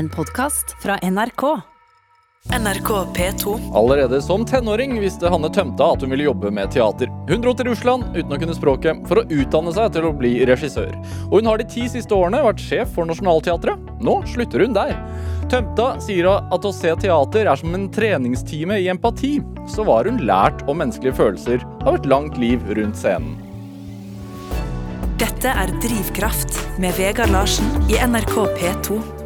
En podkast fra NRK. NRK P2. Allerede som tenåring visste Hanne Tømta at hun ville jobbe med teater. Hun dro til Russland uten å kunne språket for å utdanne seg til å bli regissør. Og hun har de ti siste årene vært sjef for Nationaltheatret. Nå slutter hun der. Tømta sier at å se teater er som en treningstime i empati. Så var hun lært om menneskelige følelser av et langt liv rundt scenen. Dette er Drivkraft med Vegard Larsen i NRK P2.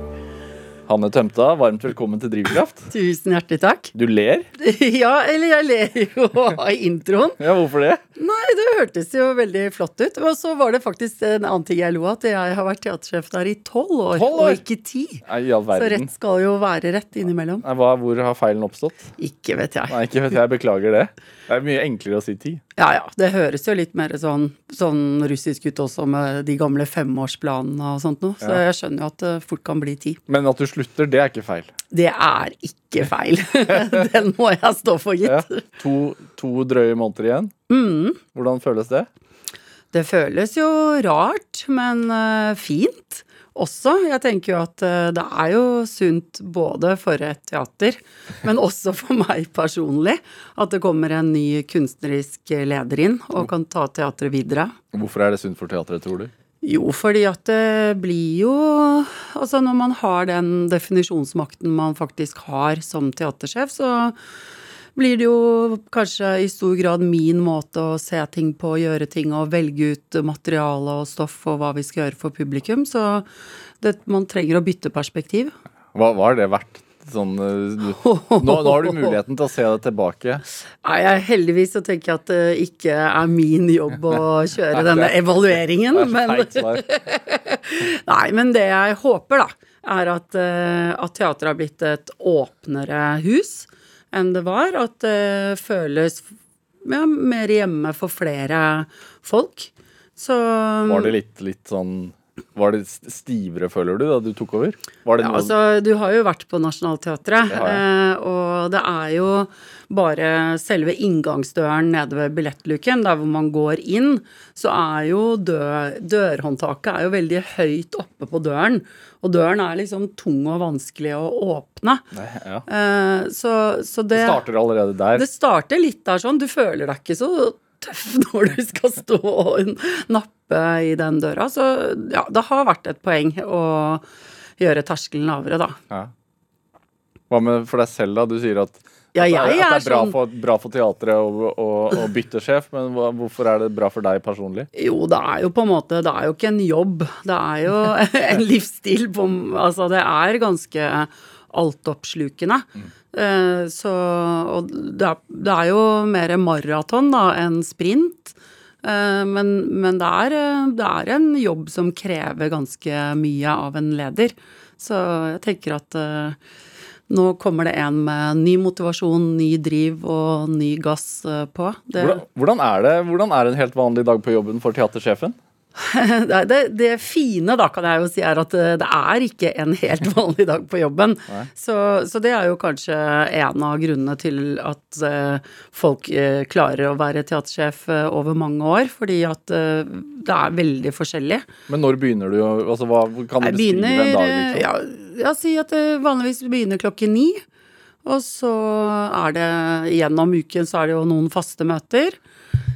Hanne Tømta, varmt velkommen til Drivkraft. Tusen hjertelig takk. Du ler? Ja, eller jeg ler jo av introen. Ja, hvorfor det? Nei, det hørtes jo veldig flott ut. Og så var det faktisk en annen ting jeg lo av, at jeg har vært teatersjef der i tolv år, 12 år? og ikke ti. All Så rett skal jo være rett innimellom. Nei, hva, hvor har feilen oppstått? Ikke vet jeg. Nei, ikke vet jeg. Beklager det. Det er mye enklere å si ti. Ja ja, det høres jo litt mer sånn, sånn russisk ut også med de gamle femårsplanene og sånt noe. Så Ja. jeg skjønner jo at det fort kan bli ti. Men at du slutter, det er ikke feil. Det er ikke feil. Den må jeg stå for, Ja. gitt. To, to drøye måneder igjen. Mm. Hvordan føles det? Det føles jo rart, men eh, fint også. Jeg tenker jo at eh, det er jo sunt både for et teater, men også for meg personlig, at det kommer en ny kunstnerisk leder inn og kan ta teatret videre. Hvorfor er det sunt for teatret, tror du? Jo, fordi at det blir jo Altså når man har den definisjonsmakten man faktisk har som teatersjef, så blir det jo kanskje i stor grad min måte å se ting på, gjøre ting og velge ut materiale og stoff og hva vi skal gjøre for publikum. Så det, man trenger å bytte perspektiv. Hva har det vært? Sånn, eh, du, nå, nå har du muligheten til å se det tilbake. Nei, jeg Heldigvis så tenker jeg at det ikke er min jobb å kjøre denne evalueringen, er men. Nei, men det jeg håper, da, er at, eh, at teatret har blitt et åpnere hus enn det var. At det føles ja, mer hjemme for flere folk. Så Var det litt, litt sånn Var det stivere, føler du, da du tok over? Var det ja, altså, Du har jo vært på Nationaltheatret, eh, og det er jo bare selve inngangsdøren nede ved billettluken, der hvor man går inn, så er jo dør, dørhåndtaket er jo veldig høyt oppe på døren. Og døren er liksom tung og vanskelig å åpne. Nei, ja. Eh, så, så Det det starter allerede der. Det starter litt der sånn. Du føler deg ikke så tøff når du skal stå og nappe i den døra. Så ja, det har vært et poeng å gjøre terskelen lavere, da. Ja. Hva med for deg selv, da? Du sier at, Ja, at, det, er, at det er bra sånn for, bra for teatret å, å, å bytte sjef, men hva, hvorfor er det bra for deg personlig? Jo, det er jo på en måte Det er jo ikke en jobb. Det er jo en livsstil på Altså, det er ganske altoppslukende. Eh, Så Og det er, det er jo mer maraton da enn sprint. Eh, Men, men det, er, eh, det er en jobb som krever ganske mye av en leder. Så jeg tenker at nå kommer det en med ny motivasjon, ny driv og ny gass på. Hvordan, hvordan, er det, hvordan er en helt vanlig dag på jobben for teatersjefen? det, det, fine da kan jeg jo si er at eh, det er ikke en helt vanlig dag på jobben. Så, så det er jo kanskje en av grunnene til at eh, folk eh, klarer å være teatersjef over mange år. Fordi at det er veldig forskjellig. Men når begynner du? Altså, hva, kan du Jeg beskrive begynner en dag? Liksom? ja, jeg sier at det vanligvis begynner klokken ni. Og så er det gjennom uken så er det jo noen faste møter.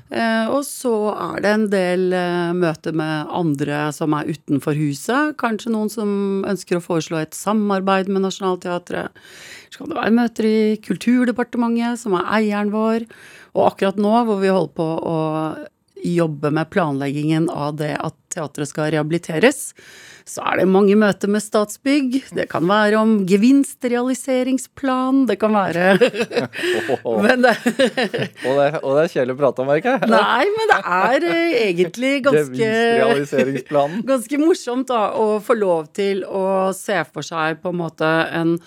Eh, og så er det en del eh, møter med andre som er utenfor huset. Kanskje noen som ønsker å foreslå et samarbeid med Nationaltheatret. Så kan det være møter i Kulturdepartementet, som er eieren vår. Og akkurat nå, hvor vi holder på å jobbe med planleggingen av det at teatret skal rehabiliteres, så er det mange møter med Statsbygg. Det kan være om gevinstrealiseringsplan, det kan være Men det, og, det, er- og det er kjedelig å prate om, merker jeg. Nei, men det er eh, egentlig ganske ganske morsomt da, å få lov til å se for seg på en måte en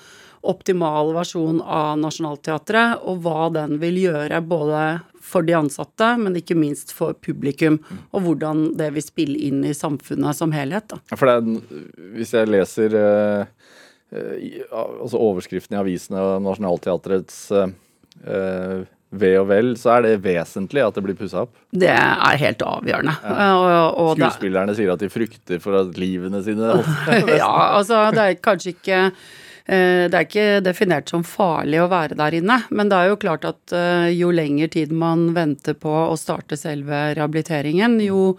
optimal versjon av Nationaltheatret, og hva den vil gjøre både for de ansatte, men ikke minst for publikum, og hvordan det vil spille inn i samfunnet som helhet. Da. For det hvis jeg leser eh, eh, i- altså overskriften i avisene og Nationaltheatrets eh, eh, ve og vel, så er det vesentlig at det blir pussa opp. Det er helt avgjørende. Og, og det- Skuespillerne sier at de frykter for at livene sine ja, altså det er kanskje ikke eh, det er ikke definert som farlig å være der inne, men det er jo klart at eh, jo lengre tid man venter på å starte selve rehabiliteringen, jo,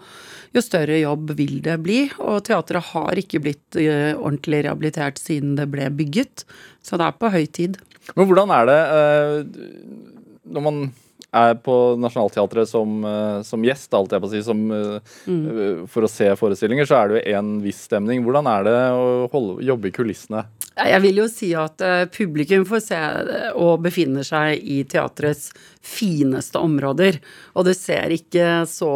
jo større jobb vil det bli. Og teatret har ikke blitt eh, ordentlig rehabilitert siden det ble bygget, så det er på høy tid. Men hvordan er det eh, når man er på Nationaltheatret som, eh, som gjest, alt jeg på å si, som, eh, Mm. for å se forestillinger, så er det jo en viss stemning. Hvordan er det å holde, jobbe i kulissene? Jeg vil jo si at eh, publikum får se og befinner seg i teatrets fineste områder. Og det ser ikke så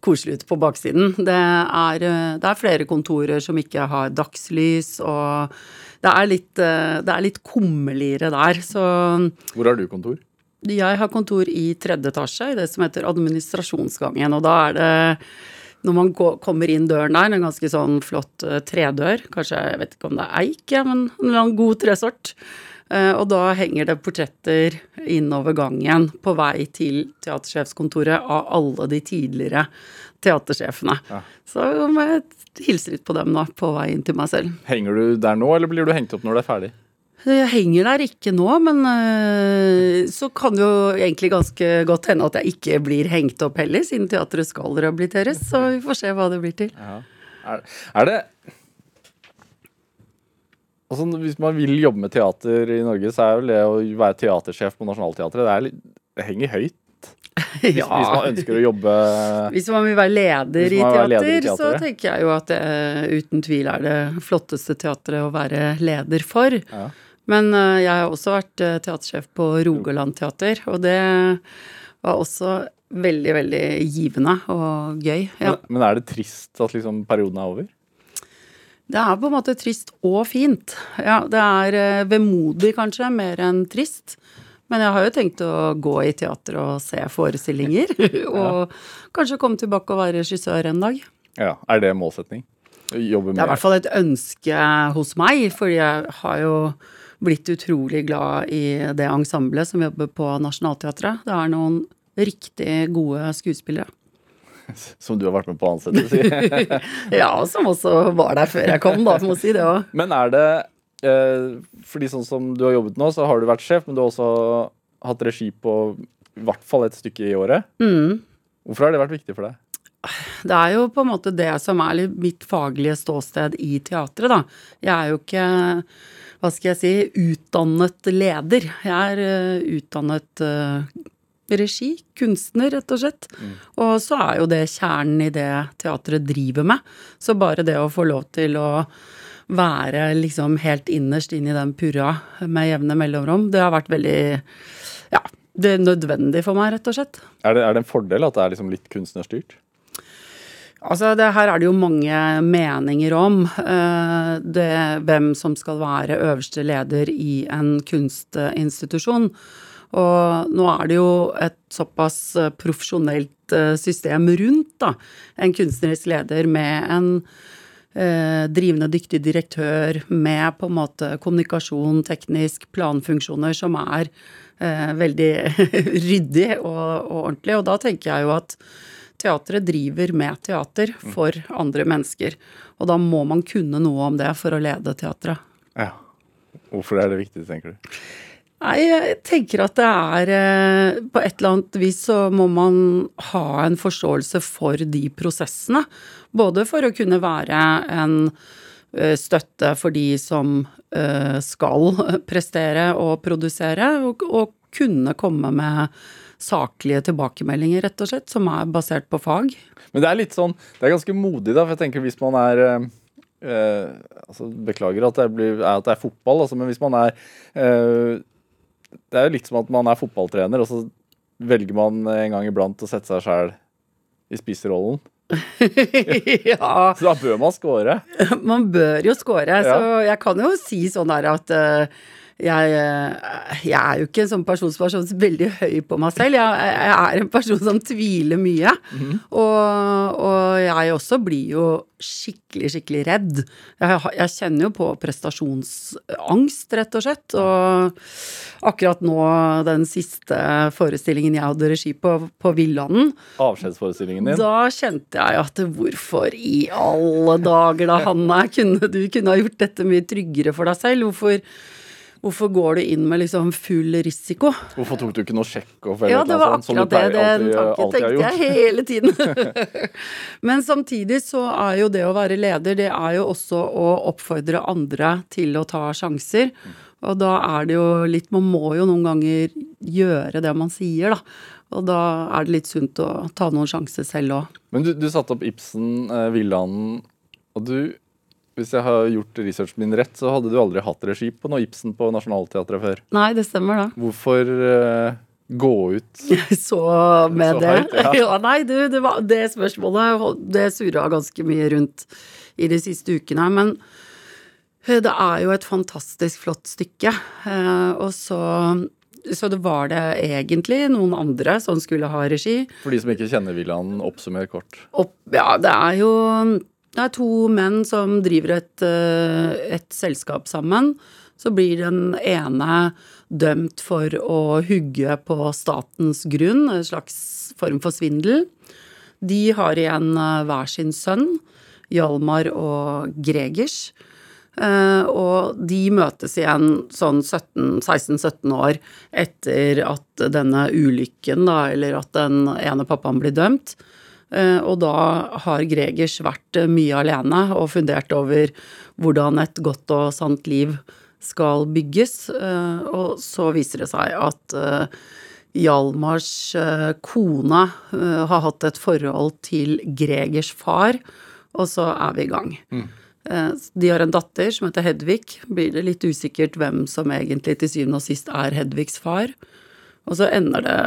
koselig ut på baksiden. Det er, eh, det er flere kontorer som ikke har dagslys, og det er litt, eh, det er litt kummerligere der. Så Hvor har du kontor? jeg har kontor i tredje etasje, i det som heter administrasjonsgangen. Og da er det, når man går, kommer inn døren der, en ganske sånn flott uh, tredør, kanskje, jeg vet ikke om det er eik, ja, men en god tresort. Uh, og da henger det portretter innover gangen på vei til teatersjefskontoret av alle de tidligere teatersjefene. Ja. Så jeg hilse litt på dem nå på vei inn til meg selv. Henger du der nå, eller blir du hengt opp når det er ferdig? Jeg henger der ikke nå, men øh, så kan det jo egentlig ganske godt hende at jeg ikke blir hengt opp heller, siden teatret skal rehabiliteres. Så vi får se hva det blir til. Ja. Er, er det Altså, Hvis man vil jobbe med teater i Norge, så er vel det å være teatersjef på Nationaltheatret Det, litt, det henger høyt. Hvis, hvis man ønsker å jobbe Hvis man vil være leder, i teater, leder i så tenker jeg jo at det uten tvil er det flotteste teatret å være leder for. Ja. Men øh, jeg har også vært øh, teatersjef på Rogaland teater, og det var også veldig, veldig givende og gøy. Ja. men, men er det trist at liksom perioden er over? Det er på en måte trist og fint. Ja, det er eh, vemodig kanskje, mer enn trist. Men jeg har jo tenkt å gå i teater og se forestillinger. og kanskje komme tilbake og være regissør en dag. Ja, Er det målsetning? Jobbe Det er i hvert fall et ønske hos meg, fordi jeg har jo blitt utrolig glad i det ensemblet som jobber på Nationaltheatret. Det er noen riktig gode skuespillere. Som du har vært med på å ansette, si. Ja, som også var der før jeg kom, da, må si det òg. Men er det eh, Fordi sånn som du har jobbet nå, så har du vært sjef, men du har også hatt regi på i hvert fall et stykke i året. Mm. Hvorfor har det vært viktig for deg? Det er jo på en måte det som er litt mitt faglige ståsted i teatret, da. Jeg er jo ikke, hva skal jeg si, utdannet leder. Jeg er uh, utdannet uh, regi, kunstner, rett og slett. Og så er jo det kjernen i det teatret driver med. Så bare det å få lov til å være liksom helt innerst inn i den purra med jevne mellomrom, det har vært veldig Ja, det er nødvendig for meg, rett og slett. Er det, er det en fordel at det er liksom litt kunstnerstyrt? Altså, det her er det jo mange meninger om. eh, Det, hvem som skal være øverste leder i en kunstinstitusjon. Og nå er det jo et såpass eh, profesjonelt eh, system rundt, da. En kunstnerisk leder med en eh, drivende dyktig direktør med på en måte kommunikasjon, teknisk, planfunksjoner som er eh, veldig ryddig og, og ordentlig. Og da tenker jeg jo at teatret driver med teater for andre mennesker. Og da må man kunne noe om det for å lede teatret. Ja. Hvorfor er det viktig, tenker du? Nei, jeg tenker at det er eh, På et eller annet vis så må man ha en forståelse for de prosessene. Både for å kunne være en eh, støtte for de som eh, skal prestere og produsere, og, og kunne komme med saklige tilbakemeldinger, rett og slett, som er basert på fag. Men det er litt sånn Det er ganske modig, da. For jeg tenker hvis man er eh, altså, Beklager at det, blir, er at det er fotball, altså, men hvis man er eh, Det er jo litt som at man er fotballtrener, og så velger man en gang iblant å sette seg sjæl i spiserollen. ja, Så da bør man score. man bør jo score. Så jeg kan jo si sånn der at eh, jeg, eh, jeg er jo ikke en sånn person som er så veldig høy på meg selv. Jeg, jeg er en person som tviler mye. og, og jeg også blir jo skikkelig, skikkelig redd. Jeg, jeg kjenner jo på prestasjonsangst, rett og slett. Og akkurat nå, den siste forestillingen jeg hadde regi på, på Villanden, Avskjedsforestillingen din. da kjente jeg at hvorfor i alle dager da, Hanne, kunne du kunne ha gjort dette mye tryggere for deg selv? Hvorfor, hvorfor går du inn med liksom full risiko? Hvorfor tok du ikke noe sjekkoff eller Ja, det noe var sånt, som du det. alltid- alltid har gjort? jeg hele tiden. Men samtidig så er jo det å være leder, det er jo også å oppfordre andre til å ta sjanser. Og da er det jo litt Man må jo noen ganger gjøre det man sier, da. Og da er det litt sunt å ta noen sjanser selv òg. Men du, du satte opp Ibsen, eh, Villanden, og du Hvis jeg har gjort researchen min rett, så hadde du aldri hatt regi på noe Ibsen på Nationaltheatret før. Nei, det stemmer, da. Hvorfor uh, gå ut Så med Så det. høyt, ja. ja. Nei, du, det, var, det spørsmålet det surra ganske mye rundt i de siste ukene. Men eh, det er jo et fantastisk flott stykke. Uh, og så så det var det egentlig noen andre som skulle ha regi. For de som ikke kjenner villaen, oppsummer kort. Opp, ja, det er jo det er to menn som driver et, eh, et selskap sammen. Så blir den ene dømt for å hugge på statens grunn, en slags form for svindel. De har igjen eh, hver sin sønn, Hjalmar og Gregers. Eh, og de møtes igjen sånn 16-17 år etter at denne ulykken, da, eller at den ene pappaen blir dømt. Eh, og da har Gregers vært eh, mye alene og fundert over hvordan et godt og sant liv skal bygges. Eh, og så viser det seg at Hjalmars kone har hatt et forhold til Gregers far, og så er vi i gang. Mm. De har en datter som heter Hedvig. Blir det litt usikkert hvem som egentlig til syvende og sist er Hedvigs far. Og så ender det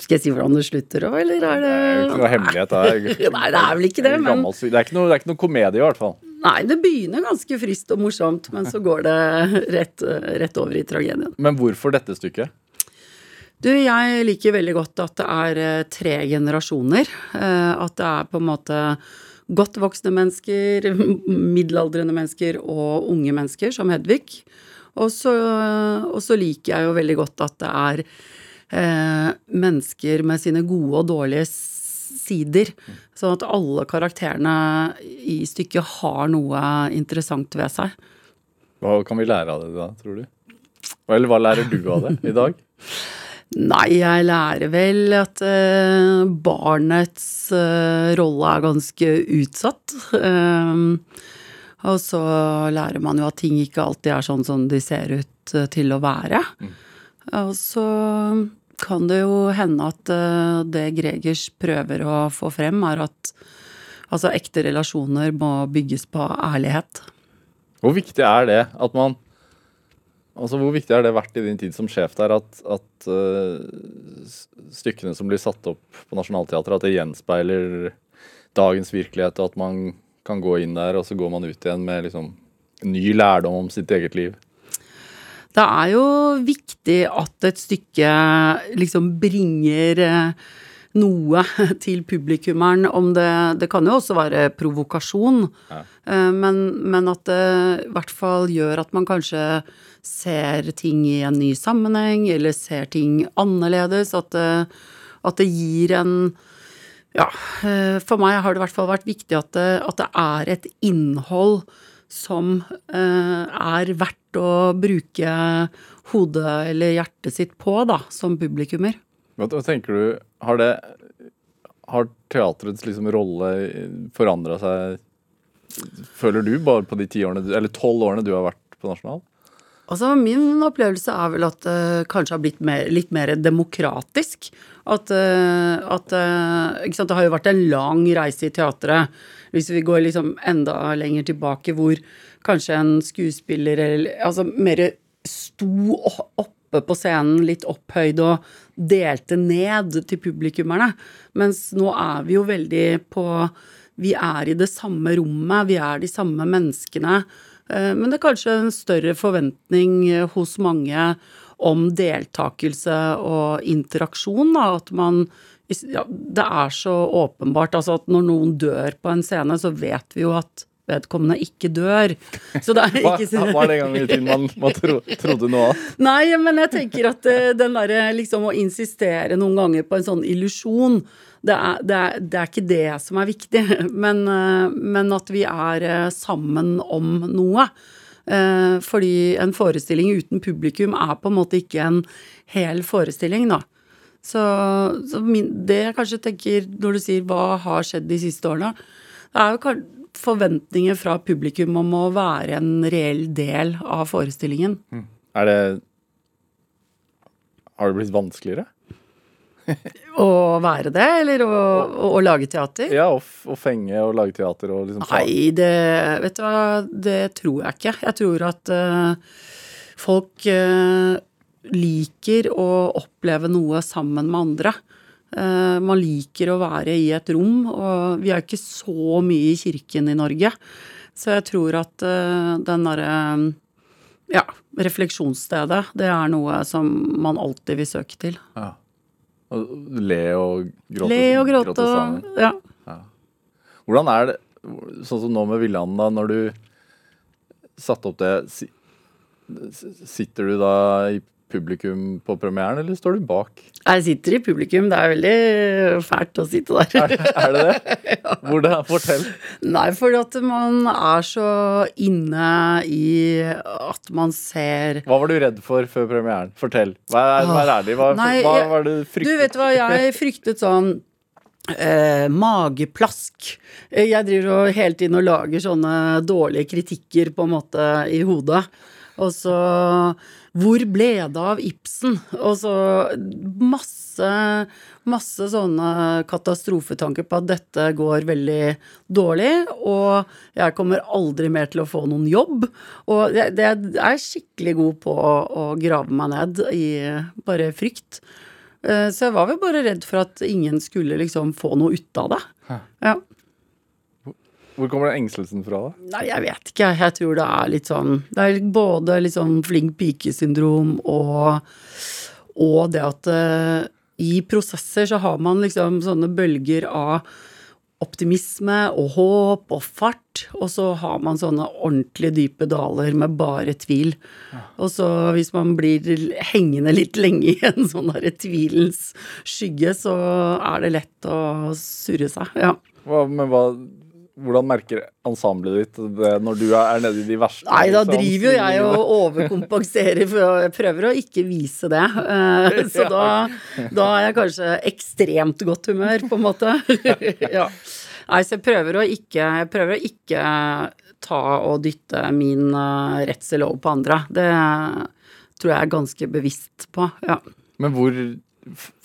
Skal jeg si hvordan det slutter òg, eller er det Det er jo ikke noe hemmelighet. Det er, Nei, det er vel ikke det, men det, er ikke noe, det er ikke noe komedie, i hvert fall. Nei, det begynner ganske friskt og morsomt, men så går det rett, rett over i tragedien. Men hvorfor dette stykket? Du, jeg liker veldig godt at det er eh, tre generasjoner. Eh, At det er på en måte godt voksne mennesker, middelaldrende mennesker og unge mennesker, som Hedvig. Og så, liker jeg jo veldig godt at det er mennesker med sine gode og dårlige sider. Sånn at alle karakterene i stykket har noe interessant ved seg. Hva kan vi lære av det da, tror du? Eller hva lærer du av det i dag? Nei, jeg lærer vel at eh, barnets eh, rolle er ganske utsatt. Eh, og så lærer man jo at ting ikke alltid er sånn som de ser ut eh, til å være. Og så kan det jo hende at eh, det Gregers prøver å få frem, er at altså, ekte relasjoner må bygges på ærlighet. Hvor viktig er det at man Altså, Hvor viktig har det vært i din tid som sjef der at, at uh, stykkene som blir satt opp på Nationaltheatret, at det gjenspeiler dagens virkelighet, og at man kan gå inn der, og så går man ut igjen med liksom ny lærdom om sitt eget liv? Det er jo viktig at et stykke liksom bringer eh, noe til publikummeren. Om det Det kan jo også være provokasjon, Ja. eh, men, men at det i hvert fall gjør at man kanskje ser ting i en ny sammenheng, eller ser ting annerledes. At det, at det gir en ja, eh, for meg har det i hvert fall vært viktig at det, at det er et innhold som eh, er verdt å bruke hodet eller hjertet sitt på, da, som publikummer. Hva, tenker du, har det Har teatrets liksom rolle forandra seg, føler du, bare på de ti årene, eller tolv årene du har vært på Nasjonal? Altså, min opplevelse er vel at det kanskje har blitt mer, litt mer demokratisk. At, uh, at uh, ikke sant, Det har jo vært en lang reise i teatret. Hvis vi går liksom enda lenger tilbake, hvor kanskje en skuespiller eller Altså mer sto oppe på scenen, litt opphøyd, og delte ned til publikummerne. Mens nå er vi jo veldig på Vi er i det samme rommet, vi er de samme menneskene. Eh, Men det er kanskje en større forventning eh, hos mange om deltakelse og interaksjon, da. At man ja, Det er så åpenbart. Altså at når noen dør på en scene, så vet vi jo at vedkommende ikke dør. Så det er ikke var det en gang i tiden man, man tro, trodde noe av? Nei, men jeg tenker at eh, den derre liksom å insistere noen ganger på en sånn illusjon, det det, det er ikke det som er viktig. Men, eh, men at vi er eh, sammen om noe. Fordi en forestilling uten publikum er på en måte ikke en hel forestilling, da. Så, så min, det jeg kanskje tenker når du sier hva har skjedd de siste årene, det er jo kan- forventninger fra publikum om å være en reell del av forestillingen. Er det Har det blitt vanskeligere? Å være det, eller å, å, å lage teater? Ja, å fenge og lage teater og liksom Nei, det Vet du hva, det tror jeg ikke. Jeg tror at uh, folk uh, liker å oppleve noe sammen med andre. Eh, man liker å være i et rom, og vi er ikke så mye i kirken i Norge. Så jeg tror at eh, den derre ja, refleksjonsstedet, det er noe som man alltid vil søke til. Ja. Og le og gråte, Le og gråte gråte sammen. Ja. Hvordan er det, sånn som nå med Villand, da, når du satte opp det Sitter du da i publikum på premieren, eller står du bak? Jeg sitter i publikum, det er veldig fælt å sitte der. Er, er det det? Hvordan, fortell. Nei, fordi at man er så inne i at man ser Hva var du redd for før premieren? Fortell. Vær, vær ærlig. Hva, Nei, hva var det du Du vet hva, jeg fryktet sånn eh, mageplask. Eh, Jeg driver jo hele tiden og lager sånne dårlige kritikker på en måte i hodet. Og så Hvor ble det av Ibsen? Og så masse, masse sånne katastrofetanker på at dette går veldig dårlig, og jeg kommer aldri mer til å få noen jobb. Og jeg, jeg er skikkelig god på å, å grave meg ned i bare frykt. Eh, Så jeg var vel bare redd for at ingen skulle liksom få noe ut av det. Ja. Hvor kommer den engstelsen fra? da? Nei, jeg vet ikke. Jeg tror det er litt sånn Det er både litt sånn flink pike-syndrom og, og det at uh, i prosesser så har man liksom sånne bølger av optimisme og håp og fart, og så har man sånne ordentlig dype daler med bare tvil. Og så hvis man blir hengende litt lenge i en sånn derre tvilens skygge, så er det lett å surre seg. Ja. Hva, men hva, hvordan merker ensemblet ditt det når du er nede i de verste Nei, da liksom, driver jo jeg og overkompenserer, for jeg prøver å ikke vise det. Eh, Så da, da er jeg kanskje ekstremt godt humør, på en måte. Ja. Nei, så jeg prøver å ikke, jeg prøver å ikke ta og dytte min eh, redsel over på andre. Det tror jeg er ganske bevisst på, ja. Men hvor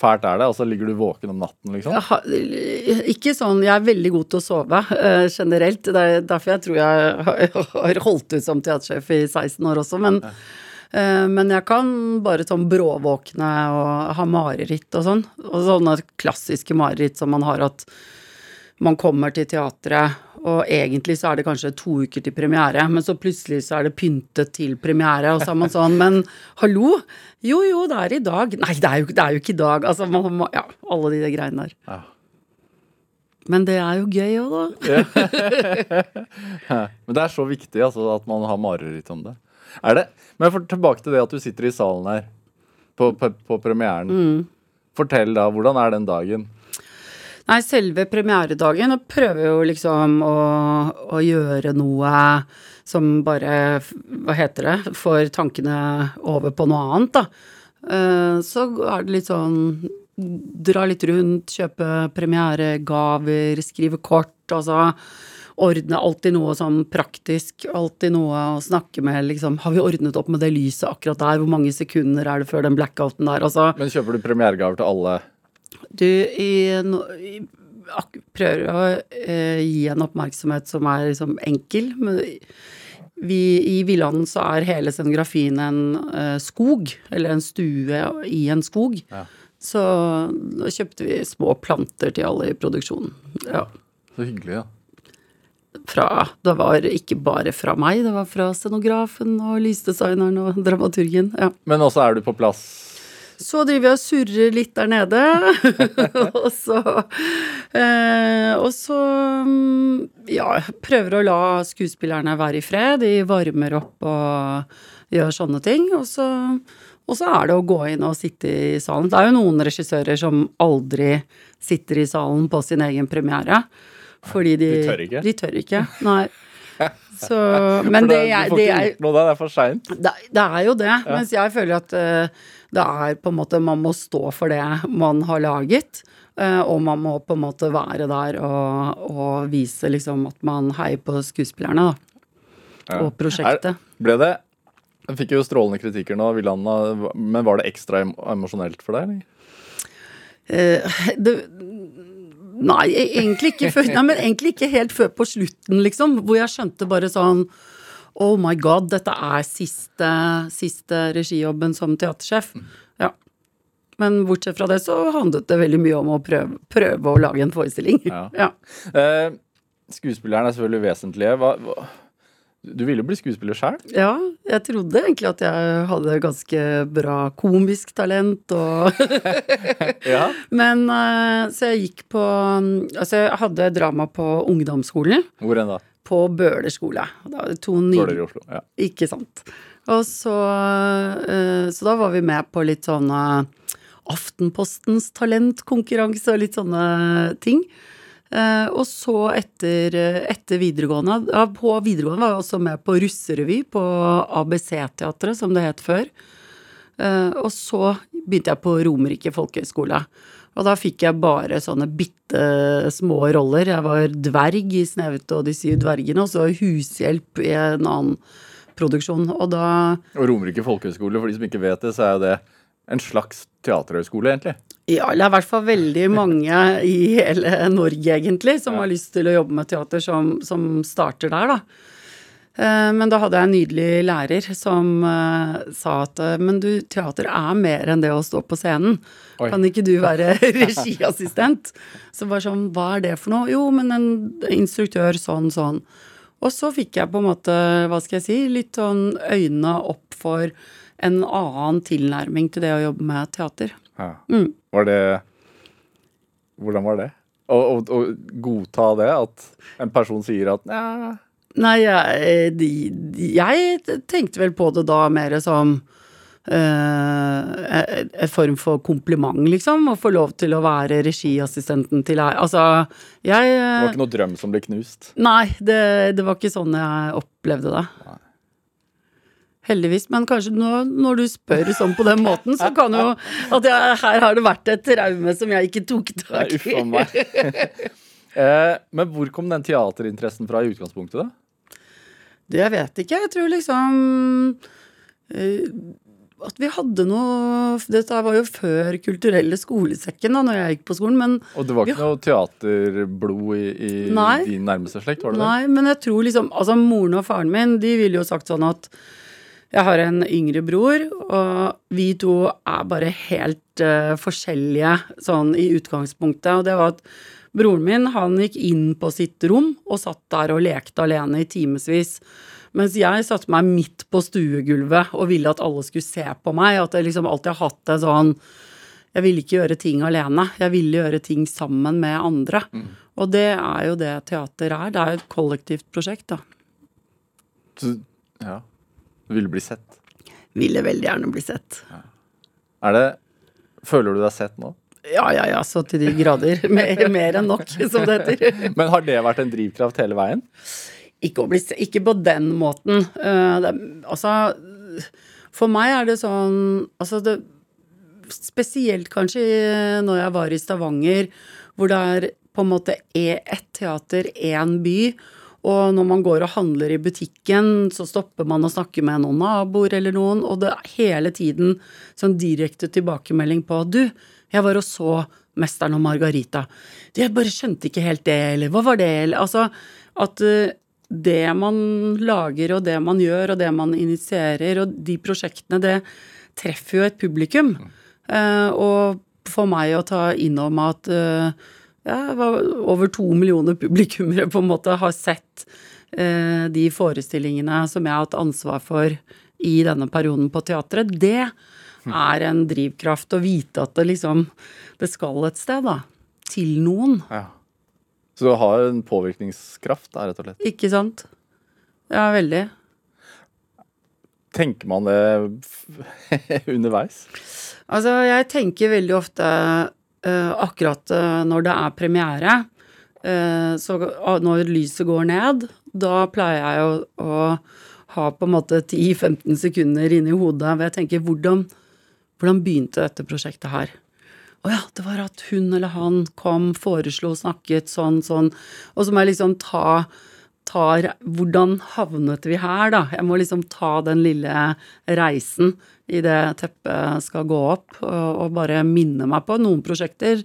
fælt er det? Altså, Ligger du våken om natten, liksom? Har, ikke sånn, jeg er veldig god til å sove uh, generelt. Det er derfor jeg tror jeg har- har holdt ut som teatersjef i 16 år også. Men, uh, men jeg kan bare sånn bråvåkne og ha mareritt og sånn. Og sånne klassiske mareritt som man har at man kommer til teatret, og egentlig så er det kanskje to uker til premiere, men så plutselig så er det pyntet til premiere, og så er man sånn Men hallo? Jo, jo, det er i dag. Nei, det er jo, det er jo ikke i dag. Altså, man, må- ja, alle de greiene der. Ja. Men det er jo gøy òg, da. Men det er så viktig altså, at man har mareritt om det. Er det? Men for, tilbake til det at du sitter i salen her på, på, på premieren. Mm. Fortell da, hvordan er den dagen? Nei, selve premieredagen og prøver jo liksom å, å gjøre noe som bare, hva heter det, får tankene over på noe annet, da. Eh, Så er det litt sånn dra litt rundt, kjøpe premieregaver, skrive kort, altså ordne alltid noe sånn praktisk, alltid noe å snakke med, liksom. Har vi ordnet opp med det lyset akkurat der? Hvor mange sekunder er det før den blackouten der? Altså Men kjøper du premieregaver til alle? Du, i, no, i prøver å eh, gi en oppmerksomhet som er liksom enkel. Men vi, I Villanden så er hele scenografien en eh, skog, eller en stue i en skog. Ja. Så da kjøpte vi små planter til alle i produksjonen. Ja. Så hyggelig, ja. fra Det var ikke bare fra meg, det var fra scenografen og lysdesigneren og dramaturgen. Ja. Men også er du på plass Så driver jeg og surrer litt der nede. og så eh, Og så mm, ja, prøver å la skuespillerne være i fred. De varmer opp og gjør sånne ting. Og så, og så er det å gå inn og sitte i salen. Det er jo noen regissører som aldri sitter i salen på sin egen premiere. Fordi de De tør ikke? De tør ikke, nei. Så, men For det det ikke jeg gjort noe da, det er for seint. det, det er jo det, mens jeg føler at eh, det er på en måte Man må stå for det man har laget. eh, og man må på en måte være der og, og vise liksom at man heier på skuespillerne, da. Og prosjektet. Ble det Jeg fikk jo strålende kritikker nå, Villanda, men var det ekstra emosjonelt for deg? eller? Eh, det, nei, e- egentlig ikke før Nei, men egentlig ikke helt før på slutten, liksom. Hvor jeg skjønte bare sånn Oh my god, dette er siste, siste regijobben som teatersjef. Ja. Men bortsett fra det så handlet det veldig mye om å prøve, prøve å lage en forestilling. Ja. Ja. Eh, skuespilleren er selvfølgelig vesentlige. Hva, hva, du ville jo bli skuespiller sjøl? ja, jeg trodde egentlig at jeg hadde ganske bra komisk talent og Ja. Men eh, så jeg gikk på Altså, jeg hadde drama på ungdomsskolen. Hvor enn da? På Bøler skole. Da var det to nye Bøler i Oslo. Ja. Ikke sant. Og så, eh, så da var vi med på litt sånne Aftenpostens talentkonkurranse og litt sånne ting. Eh, og så etter, etter videregående ja, På videregående var jeg også med på russerevy på ABC-teatret, som det het før. Eh, og så begynte jeg på Romerike folkehøgskole. Og da fikk jeg bare sånne bitte små roller. Jeg var dverg i 'Snevete og de syv dvergene', og så hushjelp i en annen produksjon. Og da Og Romerike folkehøgskole, for de som ikke vet det, så er det en slags teaterhøgskole, egentlig. Ja, eller i hvert fall veldig mange i hele Norge, egentlig, som har lyst til å jobbe med teater, som, som starter der, da. Eh, Men da hadde jeg en nydelig lærer som eh, sa at eh, men du, teater er mer enn det å stå på scenen. Oi. Kan ikke du være regiassistent? Så bare sånn, hva er det for noe? Jo, men en instruktør sånn, sånn. Og så fikk jeg på en måte, hva skal jeg si, litt sånn øynene opp for en annen tilnærming til det å jobbe med teater. Ja. Mm. Var det Hvordan var det? Å godta det? At en person sier at ja, Nei, jeg, jeg tenkte vel på det da mer som eh, en form for kompliment, liksom. Å få lov til å være regiassistenten til ei Altså, jeg Det var ikke noe drøm som ble knust? Nei, det, det var ikke sånn jeg opplevde det. Heldigvis. Men kanskje nå, når du spør sånn på den måten, så kan jo at jeg, her har det vært et traume som jeg ikke tok Nei, tak uff i. a meg. eh, men hvor kom den teaterinteressen fra i utgangspunktet, da? Det jeg vet ikke. Jeg tror liksom eh, at vi hadde noe Dette var jo før kulturelle skolesekken da når jeg gikk på skolen, men Og det var Vi ikke noe teaterblod i, i Nei. din nærmeste slekt, var det det? Nei, men jeg tror liksom Altså, moren og faren min, de ville jo sagt sånn at jeg har en yngre bror, og vi to er bare helt uh, forskjellige sånn i utgangspunktet. Og det var at broren min, han gikk inn på sitt rom og satt der og lekte alene i timevis. Mens jeg satte meg midt på stuegulvet og ville at alle skulle se på meg. At jeg liksom alltid har hatt en sånn Jeg ville ikke gjøre ting alene. Jeg ville gjøre ting sammen med andre. Og det er jo det teater er. Det er jo et kollektivt prosjekt, da. Du, ja. Du ville bli sett. Ville veldig gjerne bli sett. Er det Føler du deg sett nå? Ja, ja, ja, så til de grader. Mer, mer enn nok, som det heter. Men har det vært en drivkraft hele veien? Ikke, å bli, ikke på den måten. Uh, det, altså For meg er det sånn Altså det Spesielt kanskje når jeg var i Stavanger, hvor det er på en måte er ett teater, én by. Og når man går og handler i butikken, så stopper man og snakker med noen naboer eller noen, og det er hele tiden sånn direkte tilbakemelding på Du, jeg var og så 'Mesteren og Margarita'. Jeg bare skjønte ikke helt det, eller hva var det, eller Altså at eh, det man lager og det man gjør og det man initierer og de prosjektene, det treffer jo et publikum. Eh, og for meg å ta inn om at eh, ja, over to millioner publikummere på en måte har sett de forestillingene som jeg har hatt ansvar for i denne perioden på teatret, det er en drivkraft å vite at det liksom Det skal et sted, da. Til noen. Ja. Så du har en påvirkningskraft, da, rett og slett. Ikke sant? Ja, veldig. Tenker man det underveis? Altså, jeg tenker veldig ofte uh, akkurat uh, når det er premiere, uh, så når lyset går ned, da pleier jeg å, å ha på en måte 10-15 sekunder inni hodet hvor jeg tenker hvordan, hvordan begynte dette prosjektet her? Å ja, det var at hun eller han kom, foreslo, snakket sånn, sånn. Og så må jeg liksom ta tar Hvordan havnet vi her, da? Jeg må liksom ta den lille reisen idet teppet skal gå opp, og bare minne meg på. Noen prosjekter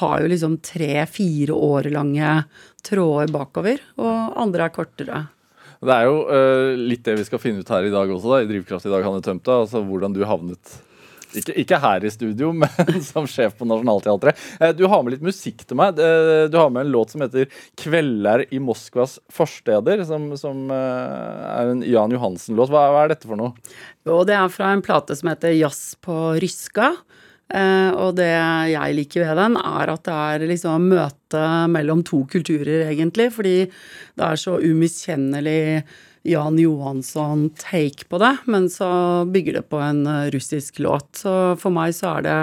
har jo liksom tre-fire år lange tråder bakover, og andre er kortere. Det er jo uh, litt det vi skal finne ut her i dag også, da, i Drivkraft i dag, Hanne Tømta. Altså hvordan du havnet ikke, ikke her i studio, men som sjef på Nationaltheatret. Eh, du har med litt musikk til meg. Eh, Du har med en låt som heter 'Kvelder i Moskvas forsteder', som, som eh, er en Jan Johansen-låt. Hva, hva er dette for noe? Jo, det er fra en plate som heter Jazz på Ryska. Og det jeg liker ved den, er at det er liksom møte mellom to kulturer, egentlig. Fordi det er så umiskjennelig Jan Johansson-take på det. Men så bygger det på en eh, russisk låt. Så for meg så er det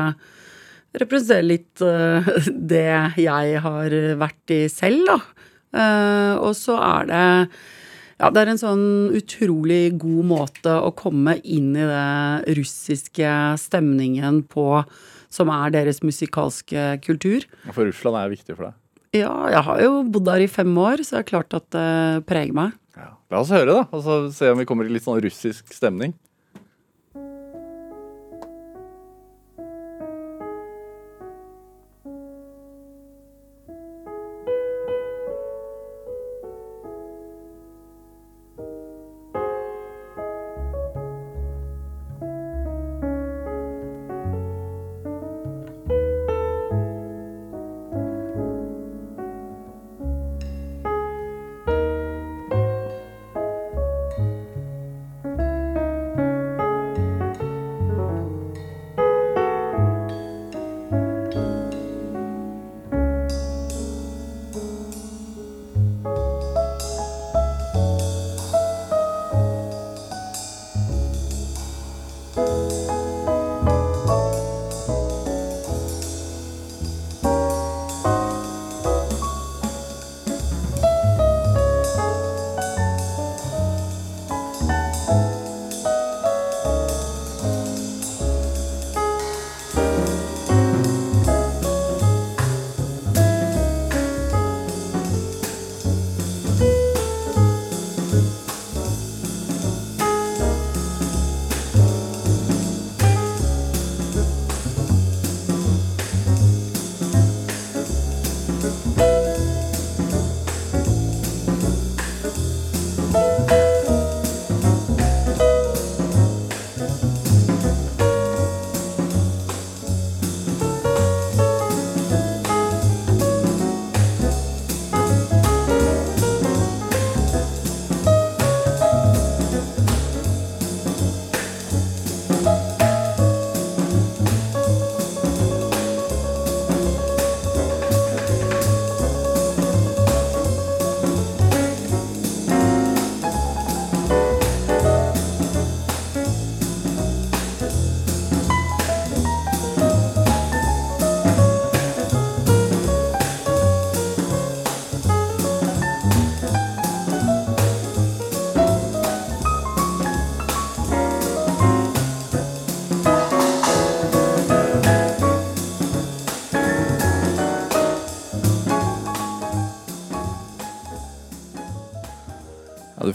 representerer litt uh, det jeg har vært i selv, da. Uh, og så er det ja, det er en sånn utrolig god måte å komme inn i det russiske stemningen på, som er deres musikalske kultur. For Russland er viktig for deg. Ja, jeg har jo bodd der i fem år, så det er klart at det preger meg. La oss høre, da. Og så se om vi kommer i litt sånn russisk stemning.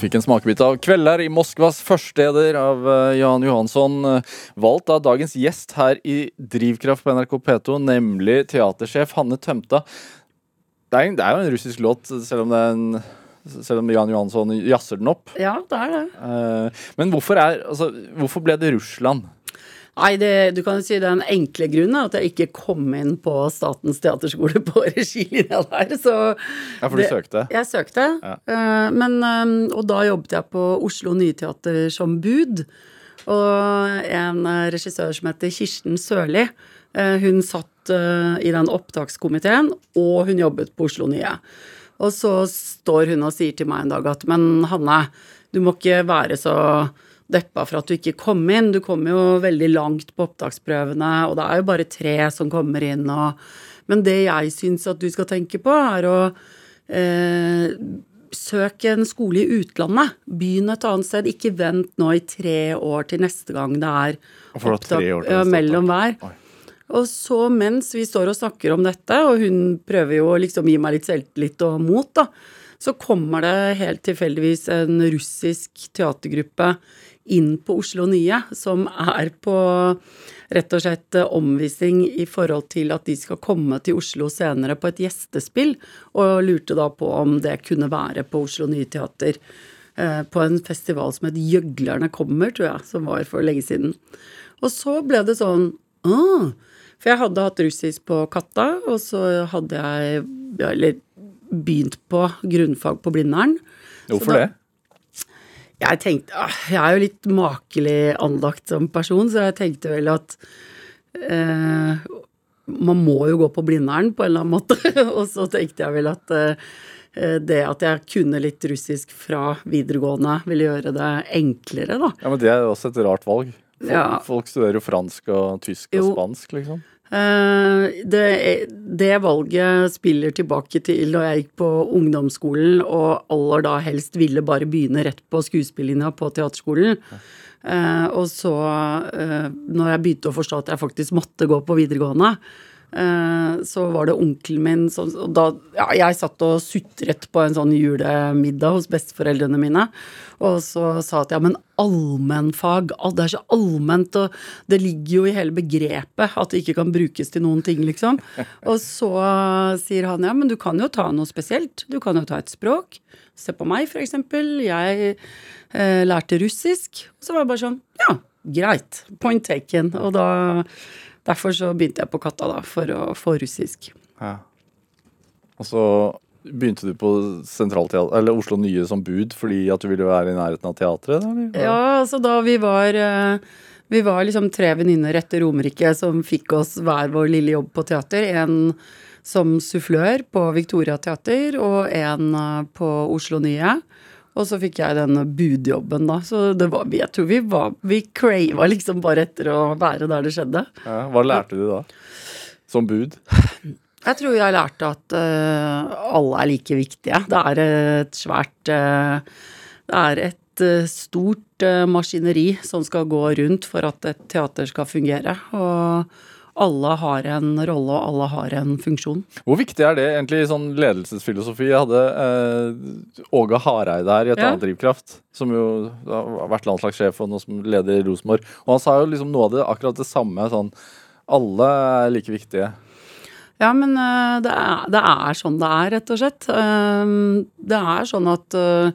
Fikk en smakebit av 'Kvelder i Moskvas førsteder' av eh, Jan Johansson. eh, Valgt av dagens gjest her i Drivkraft på NRK P2, nemlig teatersjef Hanne Tømta. Det er, det er jo en russisk låt, selv om, det er en, selv om Jan Johansson jazzer den opp. Ja, det er det. Eh, Men hvorfor, er, altså, hvorfor ble det Russland? Nei, det, du kan jo si den enkle grunnen er at jeg ikke kom inn på Statens teaterskole på regilinja der, så Ja, for du det- søkte? Jeg søkte. Ja. men, eh, og da jobbet jeg på Oslo Nye Teater som bud. Og en eh, regissør som heter Kirsten Sørli, eh, hun satt eh, i den opptakskomiteen, og hun jobbet på Oslo Nye. Og så står hun og sier til meg en dag at men Hanne, du må ikke være så deppa for at du ikke kom inn. Du kom jo veldig langt på opptaksprøvene, og det er jo bare tre som kommer inn. Og, men det jeg syns at du skal tenke på, er å eh, søke en skole i utlandet. Begynn et annet sted. Ikke vent nå i tre år til neste gang det er til ja, mellom hver. Oi. Og så mens vi står og snakker om dette, og hun prøver jo å liksom gi meg litt selvtillit og mot, da, så kommer det helt tilfeldigvis en russisk teatergruppe inn på Oslo Nye, som er på rett og slett eh, omvisning i forhold til at de skal komme til Oslo senere på et gjestespill, og lurte da på om det kunne være på Oslo Nye Teater. eh, På en festival som het Gjøglerne kommer, tror jeg, som var for lenge siden. Og så ble det sånn ah, For jeg hadde hatt russisk på Katta, og så hadde jeg ja, eller begynt på grunnfag på Blindern. Hvorfor da- det? Jeg tenkte ah, Jeg er jo litt makelig anlagt som person, så jeg tenkte vel at eh, Man må jo gå på Blindern på en eller annen måte. og så tenkte jeg vel at eh, det at jeg kunne litt russisk fra videregående, ville gjøre det enklere, da. Ja, men Det er jo også et rart valg. Folk, Ja. folk studerer jo fransk og tysk og Jo. spansk, liksom. Eh, det, det valget spiller tilbake til da jeg gikk på ungdomsskolen, og aller da helst ville bare begynne rett på skuespillinja på teaterskolen. Eh, og så, uh, når jeg begynte å forstå at jeg faktisk måtte gå på videregående, eh, så var det onkelen min som og da, ja, Jeg satt og sutret på en sånn julemiddag hos besteforeldrene mine, og så sa at ja, men allmennfag, det er så allment, og det ligger jo i hele begrepet at det ikke kan brukes til noen ting, liksom. Og så sier han ja, men du kan jo ta noe spesielt. Du kan jo ta et språk. Se på meg, for eksempel. Jeg eh, lærte russisk. Og Så var det bare sånn ja, greit. Point taken. Og da Derfor så begynte jeg på Katta, da, for å få russisk. Ja. Og så begynte du på eller Oslo Nye som bud fordi at du ville være i nærheten av teatret? da, eller? Ja, altså da vi var eh, Vi var liksom tre venninner etter Romerike som fikk oss hver vår lille jobb på teater. En som sufflør på Victoria Teater, og en eh, på Oslo Nye. Og så fikk jeg den budjobben, da. Så det var, jeg tror vi var Vi crava liksom bare etter å være der det skjedde. Ja. Hva lærte du da? Som bud? Jeg tror jeg lærte at uh, alle er like viktige. Det er et svært uh, Det er et eh, stort maskineri som skal gå rundt for at et teater skal fungere. Og alle har en rolle, og alle har en funksjon. Hvor viktig er det egentlig i sånn ledelsesfilosofi? Jeg hadde eh, Åge Hareide her i et Ja. annet Drivkraft, som jo har vært landslagssjef og nå som leder i Rosenborg. Og han sa jo liksom noe av det akkurat det samme. sånn Alle er like viktige. Ja, men eh, det, er, det er sånn det er, rett og slett. Eh, det er sånn at eh,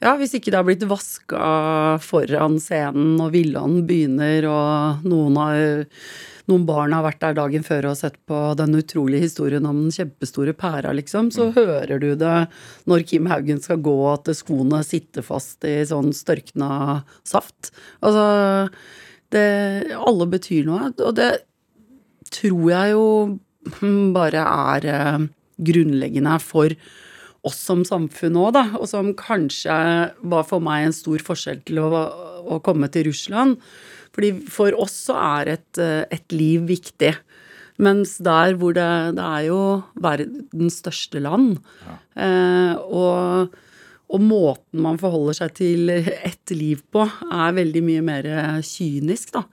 ja, hvis ikke det har blitt vaska foran scenen og Villand begynner, og noen, har, noen barn har vært der dagen før og sett på den utrolige historien om den kjempestore pæra, liksom, så hører du det når Kim Haugen skal gå, at skoene sitter fast i sånn størkna saft. Altså, det Alle betyr noe, og det tror jeg jo hm, bare er eh, grunnleggende for oss som samfunn òg, da. Og som kanskje var for meg en stor forskjell til å, å komme til Russland. Fordi for oss så er et, eh, et liv viktig. Mens der hvor det, det er jo verdens største land. Eh, og, og måten man forholder seg til ett liv på, er veldig mye mer kynisk, da.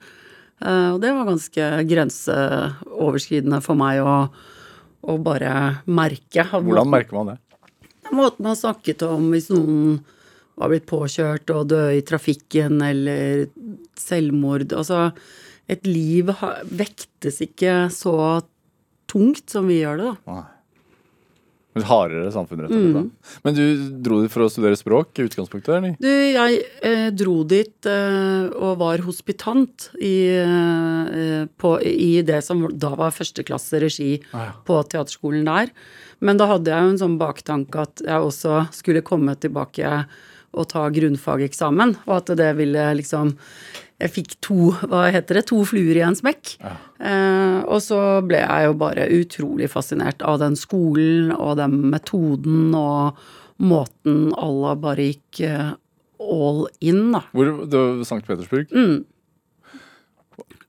Eh, og det var ganske grenseoverskridende for meg å, å bare merke. Hvordan merker man det? Måten man snakket om hvis noen var blitt påkjørt og døde i trafikken, eller selvmord Altså, et liv vektes ikke så tungt som vi gjør det, da. Nei. Et hardere samfunn, rett og slett. Mm. Men du dro dit for å studere språk i utgangspunktet, eller? Du, jeg eh, dro dit eh, og var hospitant i, eh, på, i det som da var førsteklasse regi Ah, ja. på teaterskolen der. Men da hadde jeg jo en sånn baktanke at jeg også skulle komme tilbake og ta grunnfageksamen, og at det ville liksom Jeg fikk to, hva heter det, to fluer i en smekk. Eh, og så ble jeg jo bare utrolig fascinert av den skolen og den metoden og måten alle bare gikk eh, all in, da. Hvor, det var St. Petersburg? Mm.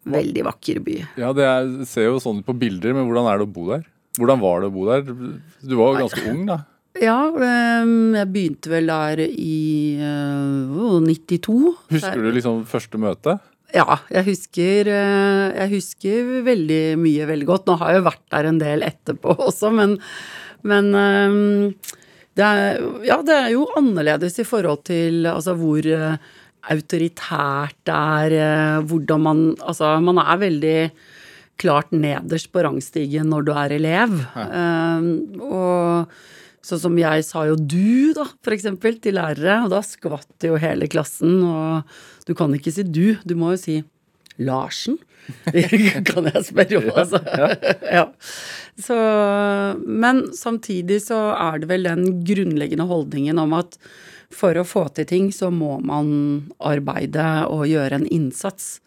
Veldig vakker by. Ja, det er, ser jo sånn på bilder, men hvordan er det å bo der? Hvordan var det å bo der? Du var jo ganske ung, da. Ja, eh, jeg begynte vel der i eh, 92. Husker du liksom første møte? Ja, jeg husker, eh, jeg husker veldig mye veldig godt. Nå har jeg jo vært der en del etterpå også, men, men eh, det er, ja, det er jo annerledes i forhold til altså, hvor eh, autoritært det er, eh, hvordan man Altså, man er veldig klart nederst på rangstigen når du er elev. Ja. og sånn som jeg sa jo du, da, for eksempel, til lærere, og da skvatt jo hele klassen. Og du kan ikke si du, du må jo si Larsen. kan jeg spørre om, altså. ja. Så, men samtidig så er det vel den grunnleggende holdningen om at for å få til ting, så må man arbeide og gjøre en innsats.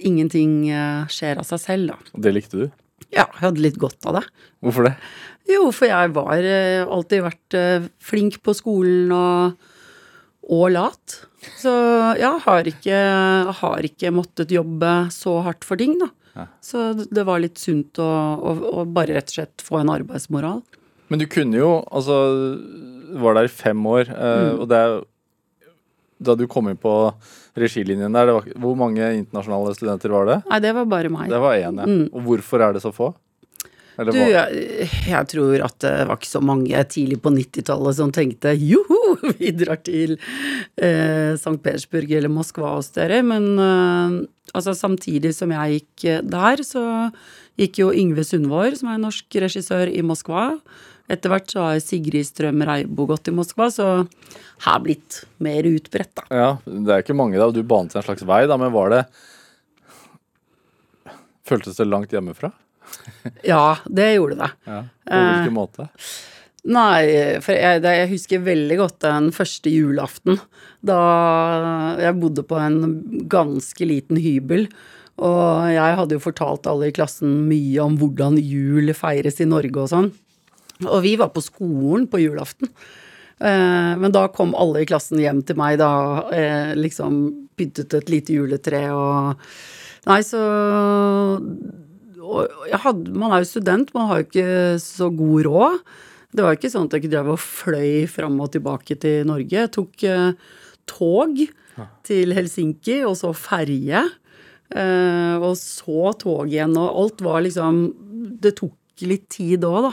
Ingenting eh, skjer av seg selv, da. Det likte du? Ja, jeg hadde litt godt av det. Hvorfor det? Jo, for jeg var eh, alltid vært eh, flink på skolen og, og lat. Så jeg har ikke, har ikke måttet jobbe så hardt for ting, da. Ja. Så det var litt sunt å, å, å bare rett og slett få en arbeidsmoral. Men du kunne jo, altså Var der i fem år, eh, Mm. og det er Da du kom inn på regilinjen der, det var, hvor mange internasjonale studenter var det? Nei, det var bare meg. Det var én, ja. Mm. Og hvorfor er det så få? Du, jeg, jeg tror at det var ikke så mange tidlig på 90-tallet som tenkte joho, vi drar til eh, St. Petersburg eller Moskva hos dere. Men eh, altså, samtidig som jeg gikk eh, der, så gikk jo Yngve Sundvår, som er norsk regissør, i Moskva. Etter hvert så har Sigrid Strøm Reibo gått i Moskva, så her blitt mer utbredt, da. Ja, det er ikke mange da, du banet en slags vei da, men var det Føltes det langt hjemmefra? Ja, det gjorde det. Ja. På hvilken Eh. måte? Nei, for jeg, jeg husker veldig godt den første julaften. Da jeg bodde på en ganske liten hybel. Og jeg hadde jo fortalt alle i klassen mye om hvordan jul feires i Norge og sånn. Og vi var på skolen på julaften. Eh, men da kom alle i klassen hjem til meg, da. Eh, liksom pyntet et lite juletre og Nei, så og hadde, Man er jo student, man har jo ikke så god råd. Det var ikke sånn at jeg ikke drev og fløy fram og tilbake til Norge. Jeg tok eh, tog til Helsinki, og så ferje. Eh, og så tog igjen, og alt var liksom Det tok litt tid òg, da.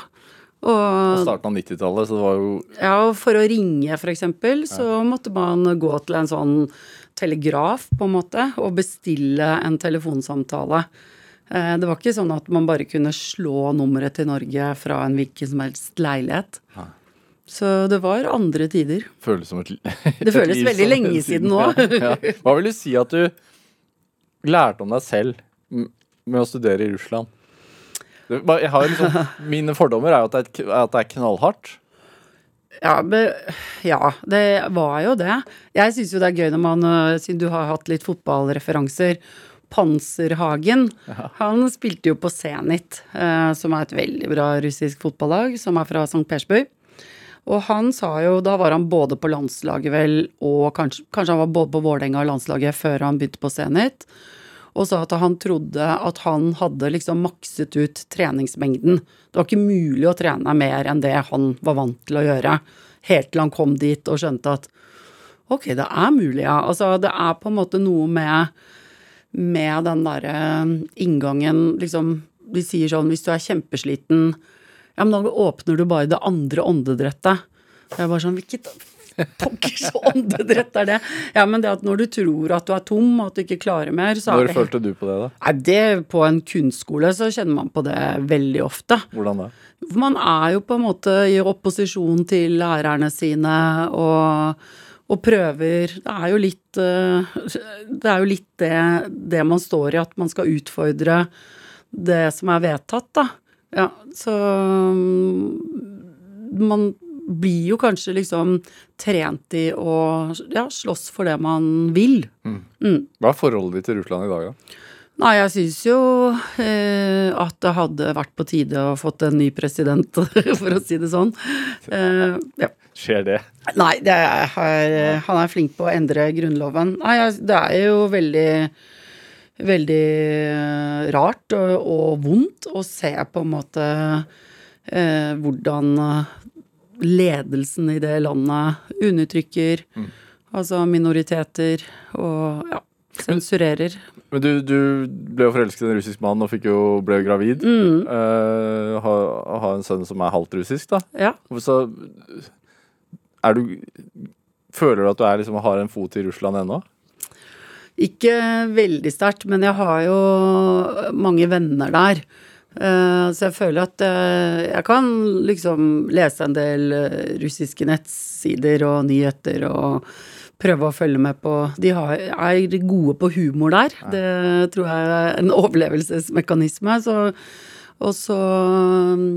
Og, Og starten av 90-tallet, så det var jo ja, for å ringe, eksempel, så måtte man gå til en sånn telegraf, på en måte, og bestille en telefonsamtale. Eh, Det var ikke sånn at man bare kunne slå nummeret til Norge fra en hvilken som helst leilighet. Så det var andre tider. føles som et, et Det føles veldig lenge siden nå. Ja. Hva vil du si at du lærte om deg selv med å studere i Russland? Jeg har liksom, mine fordommer er jo at det er, knallhardt. Ja, men, ja, det var jo det. Jeg syns jo det er gøy når man, øh, siden du har hatt litt fotballreferanser Panserhagen, han spilte jo på Zenit, eh, som er et veldig bra russisk fotballag, som er fra St. Petersburg. Og han sa jo, da var han både på landslaget vel, og kanskje, kanskje han var både på Vålerenga og landslaget før han begynte på Zenit, og sa at han trodde at han hadde liksom makset ut treningsmengden. Det var ikke mulig å trene mer enn det han var vant til å gjøre, helt til han kom dit og skjønte at ok, det er mulig, ja. Altså, det er på en måte noe med, med den derre inngangen, liksom De sier sånn hvis du er kjempesliten, ja, men da åpner du bare det andre åndedrettet. Det er bare sånn Hvilket pokkers åndedrett er det? Ja, men det at når du tror at du er tom, og at du ikke klarer mer, så er Når det følte du på det, da? Nei, det På en kunstskole så kjenner man på det veldig ofte. Hvordan da? Man er jo på en måte i opposisjon til lærerne sine og, og prøver Det er jo litt eh, Det er jo litt det, det man står i, at man skal utfordre det som er vedtatt, da. Ja, så mm, man blir jo kanskje liksom trent i å ja, slåss for det man vil. Hva er forholdet ditt til Russland i dag, da? Nei, jeg syns jo eh, at det hadde vært på tide å fått en ny president, for å si det sånn. Eh, ja. Skjer det? Nei, det er, han er flink på å endre grunnloven. Nei, det er jo veldig Veldig eh, rart og, og vondt å se på en måte eh, hvordan ledelsen i det landet undertrykker altså minoriteter og ja, sensurerer. Men du, du ble jo forelsket i en russisk mann og jo, ble jo gravid. Mm. Uh, har, ha en sønn som er halvt russisk, da. Ja. Så er du Føler du at du er liksom, har en fot i Russland ennå? Ikke veldig sterkt, men jeg har jo mange venner der. Uh, Så jeg føler at uh, jeg kan liksom lese en del eh, russiske nettsider og nyheter og prøve å følge med på De har, er gode på humor der. Det tror jeg er en overlevelsesmekanisme. Så, og så mm,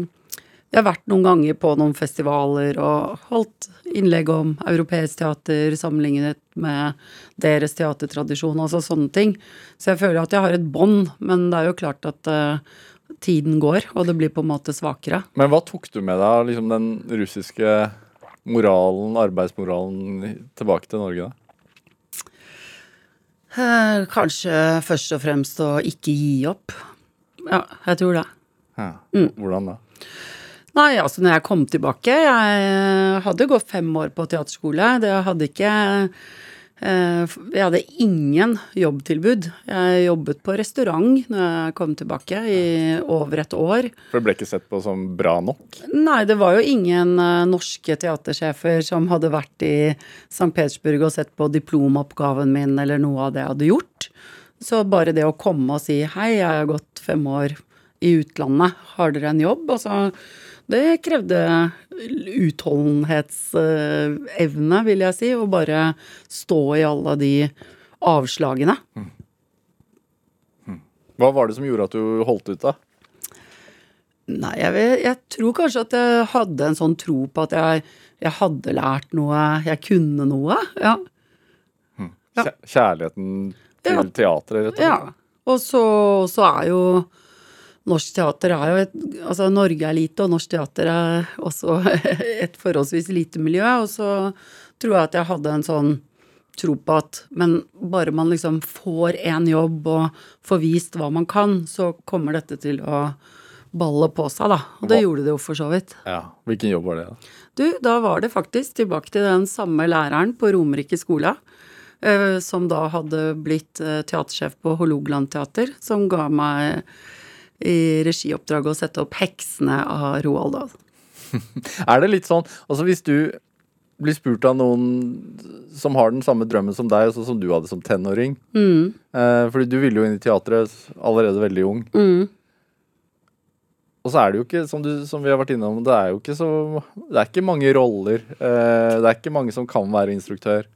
Jeg har vært noen ganger på noen festivaler og holdt innlegg om europeisk teater sammenlignet med deres teatertradisjon, altså sånne ting. Så jeg føler at jeg har et bånd, men det er jo klart at uh, tiden går, og det blir på en måte svakere. Men hva tok du med deg av liksom, den russiske moralen, arbeidsmoralen, tilbake til Norge, da? Eh, Kanskje først og fremst å ikke gi opp. Ja, jeg tror det. Ja. Mm. Hvordan da? Nei, altså når jeg kom tilbake Jeg hadde gått fem år på teaterskole. Det hadde ikke Jeg hadde ingen jobbtilbud. Jeg jobbet på restaurant når jeg kom tilbake i over et år. For det ble ikke sett på som bra nok? Nei, det var jo ingen eh, norske teatersjefer som hadde vært i St. Petersburg og sett på diplomoppgaven min eller noe av det jeg hadde gjort. Så bare det å komme og si hei, jeg har gått fem år i utlandet, har dere en jobb? Altså, det krevde utholdenhetsevne, vil jeg si, å bare stå i alle de avslagene. Hva var det som gjorde at du holdt ut, da? Nei, jeg, vet, jeg tror kanskje at jeg hadde en sånn tro på at jeg, jeg hadde lært noe, jeg kunne noe. Ja. Ja. Kjærligheten til Ja. teatret, rett og slett? ja. Og så, så er jo Norsk teater er jo et Altså, Norge er lite, og norsk teater er også et forholdsvis lite miljø. Og så tror jeg at jeg hadde en sånn tro på at Men bare man liksom får én jobb og får vist hva man kan, så kommer dette til å balle på seg, da. Og det gjorde det jo for så vidt. Ja. Hvilken jobb var det, da? Du, da var det faktisk tilbake til den samme læreren på Romerike skole, eh, som da hadde blitt eh, teatersjef på Hålogaland teater, som ga meg i regioppdraget å sette opp 'Heksene' av Roald Dahl. Er det litt sånn Altså hvis du blir spurt av noen som har den samme drømmen som deg, sånn som du hadde som tenåring Mm, eh, Fordi du ville jo inn i teatret allerede veldig ung. mm. Og så er det jo ikke, som, du, som vi har vært innom, det er jo ikke så Det er ikke mange roller. Eh, det er ikke mange som kan være instruktør.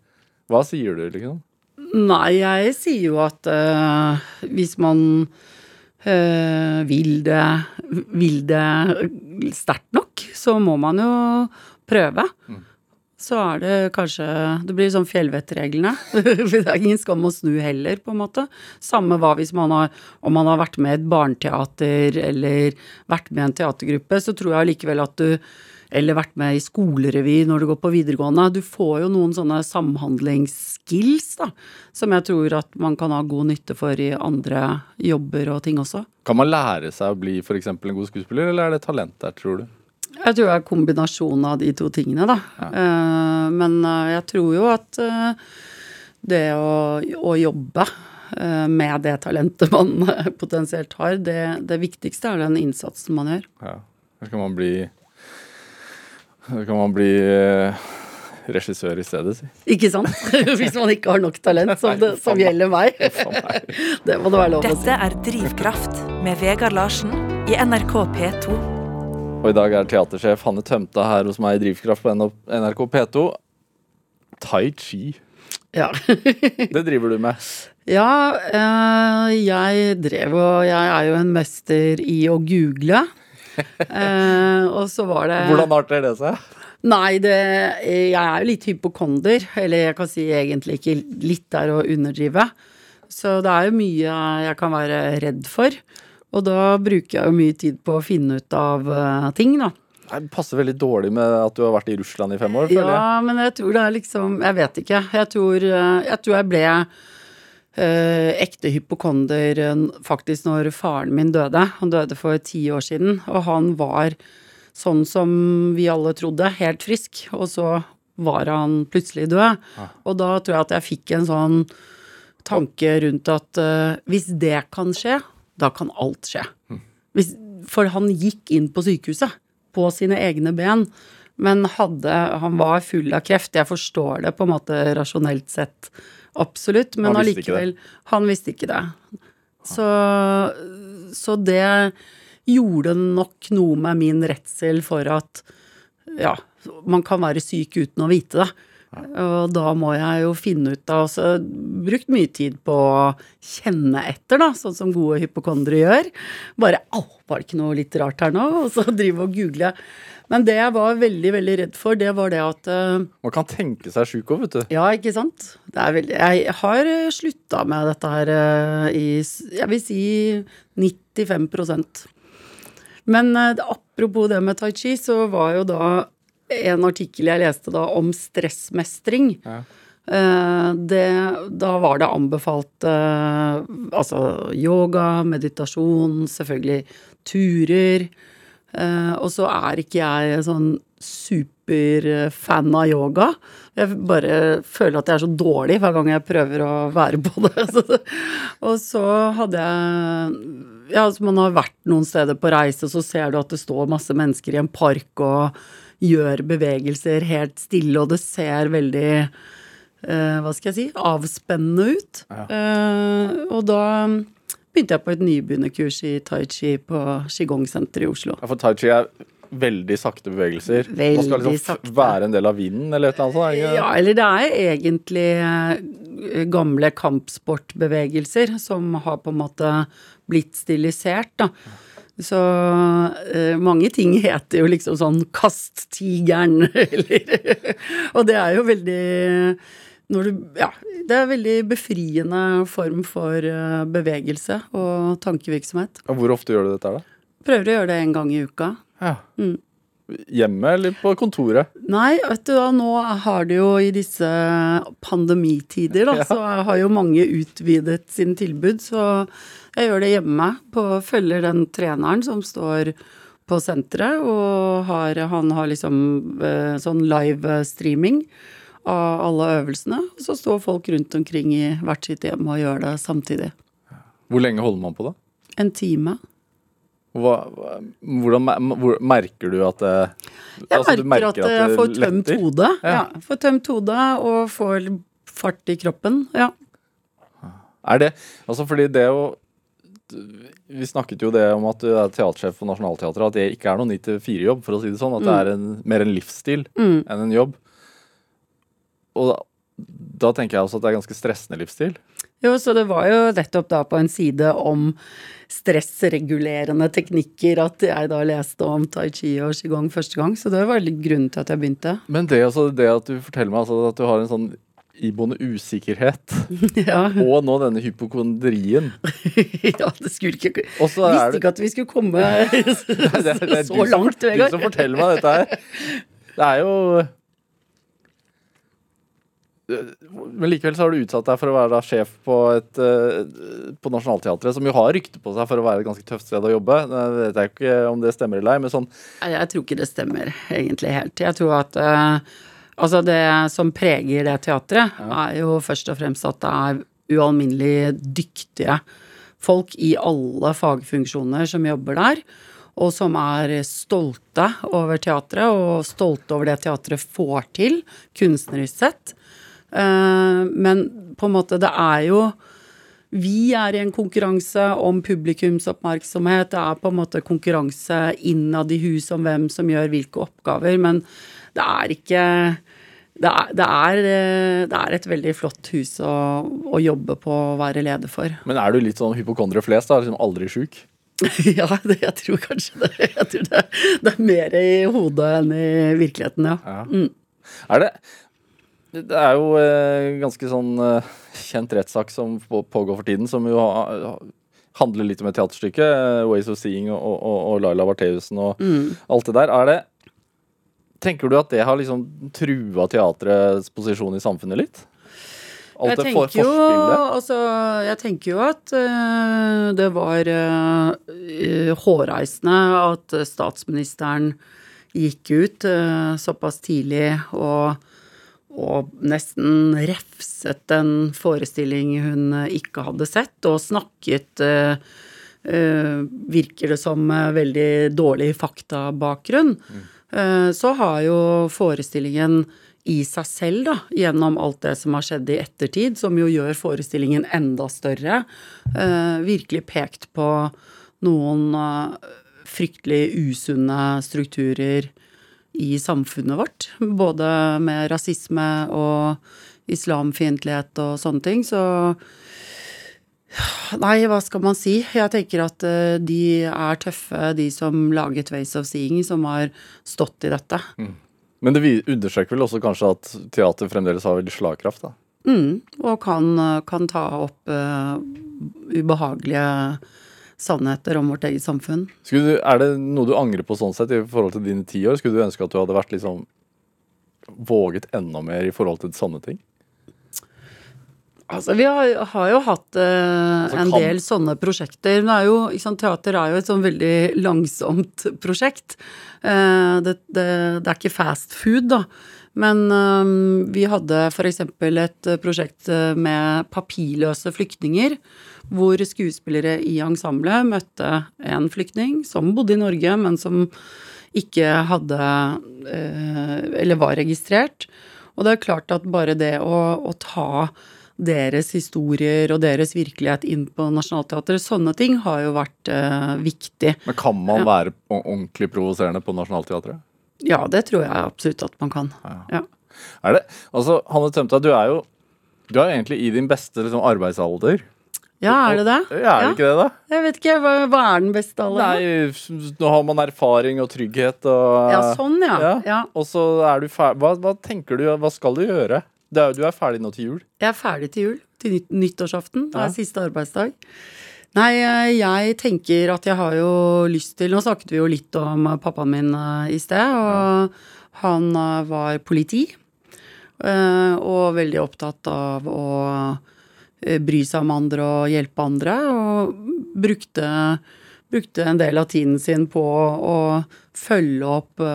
Hva sier du, liksom? Nei, jeg sier jo at eh, hvis man vil det vil det sterkt nok, så må man jo prøve. Så er det kanskje Det blir sånn fjellvettreglene. det er ingen skam å snu heller, på en måte. Samme hva hvis man har Om man har vært med i et barneteater eller vært med i en teatergruppe, så tror jeg likevel at du eller vært med i skolerevy når du går på videregående. Du får jo noen sånne samhandlingsskills da, som jeg tror at man kan ha god nytte for i andre jobber og ting også. Kan man lære seg å bli f.eks. en god skuespiller, eller er det talent der, tror du? Jeg tror det er kombinasjonen av de to tingene, da. Eh, men eh, jeg tror jo at eh, det å, å jobbe med det talentet man potensielt har, det, det viktigste er den innsatsen man gjør. Ja. skal kan man bli Eller kan man bli eh, regissør i stedet, si. Ikke sant? Hvis man ikke har nok talent, som, det, som gjelder meg. Det må det være lov å si. Dette er Drivkraft med Vegard Larsen i NRK P2. Og i dag er teatersjef Hanne Tømta her hos meg i Drivkraft på NRK P2. Tai chi. Ja. Det driver du med. Ja, eh, jeg drev og Jeg er jo en mester i å google. Eh, og så var det Hvordan arter det seg? Nei, det, jeg er jo litt hypokonder. Eller jeg kan si egentlig ikke litt der å underdrive. Så det er jo mye jeg kan være redd for. Og da bruker jeg jo mye tid på å finne ut av eh, ting, da. Det passer veldig dårlig med at du har vært i Russland i fem år, føler jeg. Ja, men jeg tror det er liksom Jeg vet ikke. Jeg tror eh, jeg, tror jeg ble ekte hypokonder eh, faktisk når faren min døde. Han døde for ti år siden, og han var sånn som vi alle trodde, helt frisk. Og så var han plutselig død. Og da tror jeg at jeg fikk en sånn tanke rundt at eh, hvis det kan skje, da kan alt skje. Hvis, for han gikk inn på sykehuset på sine egne ben. Men hadde, han var full av kreft. Jeg forstår det på en måte rasjonelt sett, absolutt. Men Han allikevel Han visste ikke det. Så, så det gjorde nok noe med min redsel for at ja, man kan være syk uten å vite det. Og da må jeg jo finne ut av altså, Brukt mye tid på å kjenne etter, da, sånn som gode hypokondere gjør. Bare 'au, var det ikke noe litt rart her nå?' Og så drive og google. Men det jeg var veldig, veldig redd for, det var det at eh, Man kan tenke seg sjuk òg, vet du. ja, ikke sant? Det veldig, jeg har slutta med dette her eh, i jeg vil si 95% Men eh, apropos det med tai chi, så var jo da en artikkel jeg leste da om stressmestring. Ja. Eh, Det, da var det anbefalt eh, altså yoga, meditasjon, selvfølgelig turer. Eh, og så er ikke jeg sånn superfan av yoga. Jeg bare føler at jeg er så dårlig hver gang jeg prøver å være på det. Og så hadde jeg Ja, altså man har vært noen steder på reise, så ser du at det står masse mennesker i en park og gjør bevegelser helt stille, og det ser veldig eh, hva skal jeg si, avspennende ut. Eh, og da begynte jeg på et nybegynnerkurs i tai chi på Qigong-senteret i Oslo. Ja, for tai chi er veldig sakte bevegelser. Veldig Man skal liksom sakte. være en del av vinden, eller et eller annet sånt. Ja, eller det er egentlig eh, gamle kampsportbevegelser som har på en måte blitt stilisert, da. Så eh, mange ting heter jo liksom sånn 'kast tigeren', eller Og det er jo veldig du, ja, det er en veldig befriende form for eh, bevegelse og tankevirksomhet. Og Hvor ofte gjør du dette da? Prøver å gjøre det en gang i uka. Ja. Mm. Hjemme eller på kontoret? Nei, vet du da, nå har det jo i disse pandemitider, da, Ja. så har jo mange utvidet sin tilbud. Så jeg gjør det hjemme, på, følger den treneren som står på senteret, og har, han har liksom eh, sånn live-streaming av alle øvelsene. Og så står folk rundt omkring i hvert sitt hjem og gjør det samtidig. Hvor lenge holder man på da? En time. Hva, hvordan hvor, merker du at det Jeg altså, merker, at jeg det får tømt hodet. Ja. Ja. får tømt hodet og får fart i kroppen. Ja. Er det Altså fordi det å Vi snakket jo det om at du er teatersjef på Nationaltheatret, at det ikke er noen 9-4-jobb, for å si det sånn. At det er en, mer en livsstil Mm. enn en jobb. Og da, da tenker jeg også at det er ganske stressende livsstil. Jo, så det var jo nettopp da på en side om stressregulerende teknikker at jeg da leste om tai chi og qigong første gang, så det var litt grunnen til at jeg begynte. Men det, altså, det at du forteller meg altså, at du har en sånn iboende usikkerhet, ja. og nå denne hypokondrien ja, det skulle ikke Visste det ikke at vi skulle komme Nei, det, er- det er så langt, Vegard. du som forteller meg dette her. Det er jo Men likevel så har du utsatt deg for å være sjef på, et, eh, på Nationaltheatret, som jo har rykte på seg for å være et ganske tøft sted å jobbe. Jeg vet jeg ikke om det stemmer eller ei, men sånn Nei, Jeg tror ikke det stemmer egentlig helt. Jeg tror at eh, altså det som preger det teatret, er jo først og fremst at det er ualminnelig dyktige folk i alle fagfunksjoner som jobber der. og som er stolte over teatret, og stolte over det teatret får til, kunstnerisk sett. Eh, men på en måte, det er jo vi er i en konkurranse om publikumsoppmerksomhet. Det er på en måte konkurranse innad i huset om hvem som gjør hvilke oppgaver. Men det er ikke det er, det er, det er et veldig flott hus å, å, jobbe på å være leder for. Men er du litt sånn hypokondre flest, da? Liksom aldri sjuk? ja, det, jeg tror kanskje det. Jeg tror det, det, er mer i hodet enn i virkeligheten, ja. ja. Mm. Er det Det er jo eh, ganske sånn eh, kjent rettssak som pågår for tiden, som jo ha, handler litt om et teaterstykke. Eh, 'Ways of Seeing' og, og, og Laila Bartheussen og mm. alt det der. Er det Tenker du at det har liksom trua teatrets posisjon i samfunnet litt? Alt jeg, tenker jo, altså, jeg tenker jo at uh, det var uh, hårreisende at statsministeren gikk ut uh, såpass tidlig og, og, nesten refset en forestilling hun ikke hadde sett, og snakket Virker det som veldig dårlig faktabakgrunn. Mm. Eh, så har jo forestillingen i seg selv, da, gjennom alt det som har skjedd i ettertid, som jo gjør forestillingen enda større, eh, virkelig pekt på noen eh, fryktelig usunne strukturer i samfunnet vårt. Både med rasisme og islamfiendtlighet og sånne ting. Så Nei, hva skal man si? Jeg tenker at uh, de er tøffe, de som laget Ways of Seeing, som har stått i dette. Mm. Men det understreker vel også kanskje at teater fremdeles har veldig slagkraft, da? Mm, og kan, kan ta opp uh, ubehagelige sannheter om vårt eget samfunn. Du, er det noe du angrer på sånn sett i forhold til dine ti år? Skulle du ønske at du hadde vært liksom våget enda mer i forhold til sånne ting? Altså, Vi har, har jo hatt eh, altså, en kan... del sånne prosjekter. Er jo, sant, teater er jo et sånn veldig langsomt prosjekt. Eh, det, det, det, er ikke fast food, da. Men eh, vi hadde f.eks. et prosjekt eh, med papirløse flyktninger. Hvor skuespillere i ensemblet møtte en flyktning som bodde i Norge, men som ikke hadde eh, Eller var registrert. Og det er klart at bare det å, å ta deres historier og deres virkelighet inn på Nationaltheatret. Sånne ting har jo vært eh, viktig. Men kan man være ordentlig provoserende på Nationaltheatret? Ja, det tror jeg absolutt at man kan. Ja. ja. Er det? Altså, Hanne Tømta, du er jo du er egentlig i din beste liksom, arbeidsalder. Ja, er det det? Ja, er det ikke det, da? Jeg vet ikke. Hva, hva er den beste alderen? Nei, Nå har man erfaring og trygghet og Ja, sånn, ja. ja. ja. Og så er du ferdig hva, hva tenker du, hva skal du gjøre? Du er ferdig nå til jul? Jeg er ferdig til jul. Til nytt, nyttårsaften. Det er siste arbeidsdag. Nei, eh, jeg tenker at jeg har jo lyst til Nå snakket vi jo litt om pappaen min eh, i sted, og ja. han eh, var politi. Og veldig opptatt av å bry seg om andre og hjelpe andre. Og brukte, brukte en del av tiden sin på å følge opp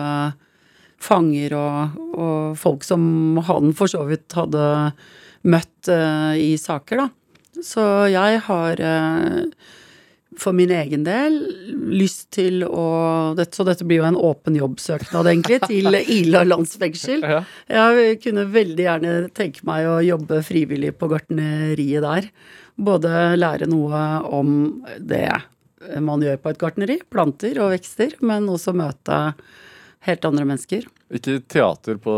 fanger og, og, folk som han for så vidt hadde møtt uh, i saker, da. Så jeg har uh, for min egen del lyst til å Så dette blir jo en åpen jobbsøknad, egentlig, til Ila landsfengsel. Jeg kunne veldig gjerne tenke meg å jobbe frivillig på gartneriet der. Både lære noe om det man gjør på et gartneri, planter og vekster, men også møte helt andre mennesker. Ikke teater på,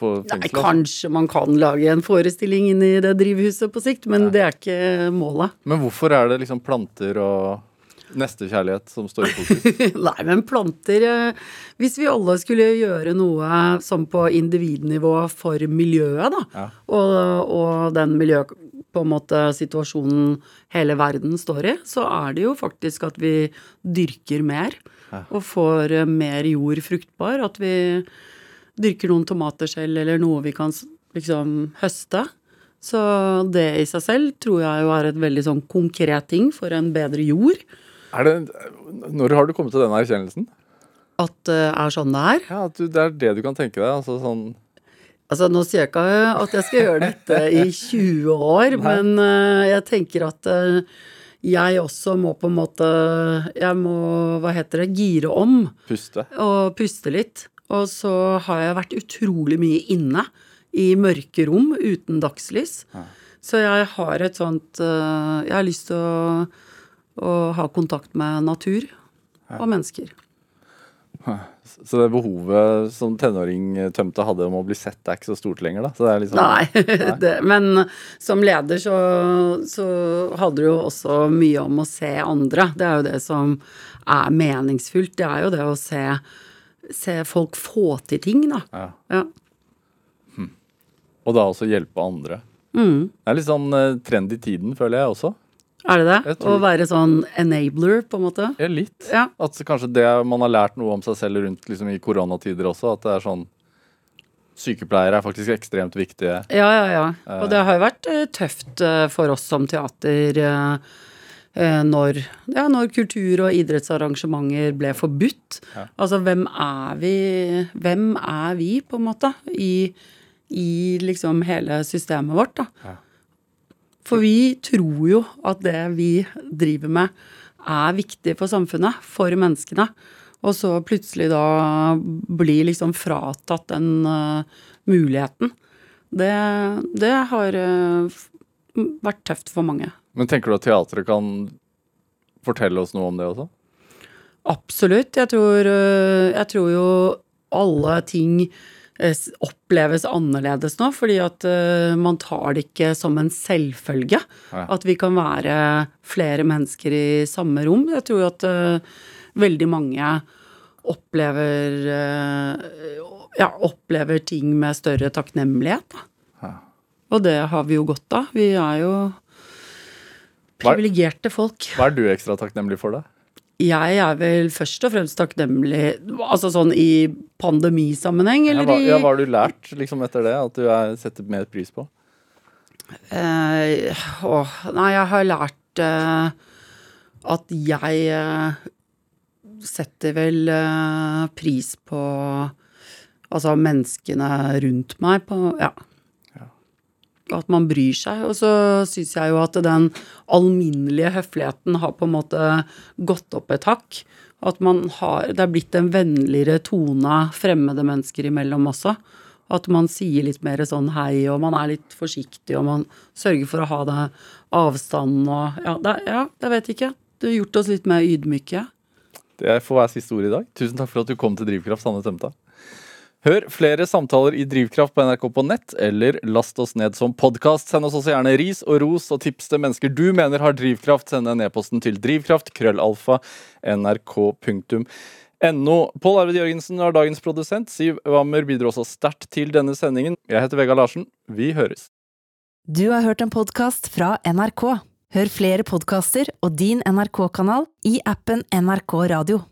på fengselet? Nei, kanskje man kan lage en forestilling inn i det drivhuset på sikt, men Nei. det er ikke målet. Men hvorfor er det liksom planter og nestekjærlighet som står i fokus? Nei, men planter eh, Hvis vi alle skulle gjøre noe som på individnivå for miljøet, da, ja. og, og den miljø på en måte situasjonen hele verden står i, så er det jo faktisk at vi dyrker mer og får eh, mer jord fruktbar. At vi dyrker noen tomater selv, eller noe vi kan liksom høste. Så det i seg selv tror jeg jo er et veldig sånn konkret ting for en bedre jord. Det, når har du kommet til den erkjennelsen? At det er sånn det er? Ja, at du, det er det du kan tenke deg? altså sånn... Altså, Nå sier jeg ikke at jeg skal gjøre dette i 20 år, men uh, jeg tenker at uh, jeg også må på en måte Jeg må, hva heter det, gire om Puste. og puste litt. Og så har jeg vært utrolig mye inne i mørke rom uten dagslys. Så jeg har et sånt eh, Jeg har lyst til å, å ha kontakt med natur og mennesker. Så det behovet som tenåringtømte hadde om å bli sett, er ikke så stort lenger, da? Så det er liksom, Nei, det, men som leder så, så hadde du jo også mye om å se andre. Det er jo det som er meningsfullt. Det er jo det å se, se folk få til ting, da. Ja. Ja. Og da også hjelpe andre. Mm. Det er litt sånn eh, trend i tiden, føler jeg også. Er det det? Å være sånn enabler, på en måte? Ja, litt. Ja. At kanskje det man har lært noe om seg selv rundt liksom, i koronatider også, at det er sånn Sykepleiere er faktisk ekstremt viktige. Ja, ja, ja. Og det har jo vært eh, tøft eh, for oss som teater eh, eh, når, ja, når kultur- og idrettsarrangementer ble forbudt. Ja. Altså, hvem er vi Hvem er vi, på en måte, i, i liksom hele systemet vårt, da? Ja. For vi tror jo at det vi driver med, er viktig for samfunnet, for menneskene. Og så plutselig da blir liksom fratatt den uh, muligheten. Det, det har uh, vært tøft for mange. Men tenker du at teatret kan fortelle oss noe om det også? Absolutt. Jeg tror, uh, jeg tror jo alle ting oppleves annerledes nå, fordi at øh, man tar det ikke som en selvfølge. At vi kan være flere mennesker i samme rom. Jeg tror at øh, veldig mange opplever ja, opplever ting med større takknemlighet. Da. Og det har vi jo godt av. Vi er jo er- privilegerte folk. Hva er du ekstra takknemlig for, da? Jeg er vel først og fremst takknemlig Altså sånn i pandemisammenheng, eller i ja, hva har du lært liksom, etter det, at du er, setter mer pris på? eh, Åh, nei, jeg har lært eh, at jeg eh, setter vel eh, pris på Altså menneskene rundt meg på Ja. At man bryr seg. Og så syns jeg jo at den alminnelige høfligheten har på en måte gått opp et hakk. At man har Det er blitt en vennligere tone fremmede mennesker imellom også. At man sier litt mer sånn hei, og man er litt forsiktig, og man sørger for å ha det avstanden og Ja, det, ja jeg vet ikke. Det har gjort oss litt mer ydmyke. Det får være siste ord i dag. Tusen takk for at du kom til Drivkraft, Sanne Tømta. Hør flere samtaler i Drivkraft på NRK på nett, eller last oss ned som podkast. Send oss også gjerne ris og ros og tips til mennesker du mener har drivkraft. Send en e-posten til drivkraft, krøllalfa, nrk.no. Pål Arvid Jørgensen er dagens produsent. Siv Wammer bidro også sterkt til denne sendingen. Jeg heter Vegard Larsen. Vi høres. Du har hørt en podkast fra NRK. Hør flere podkaster og din NRK-kanal i appen NRK Radio.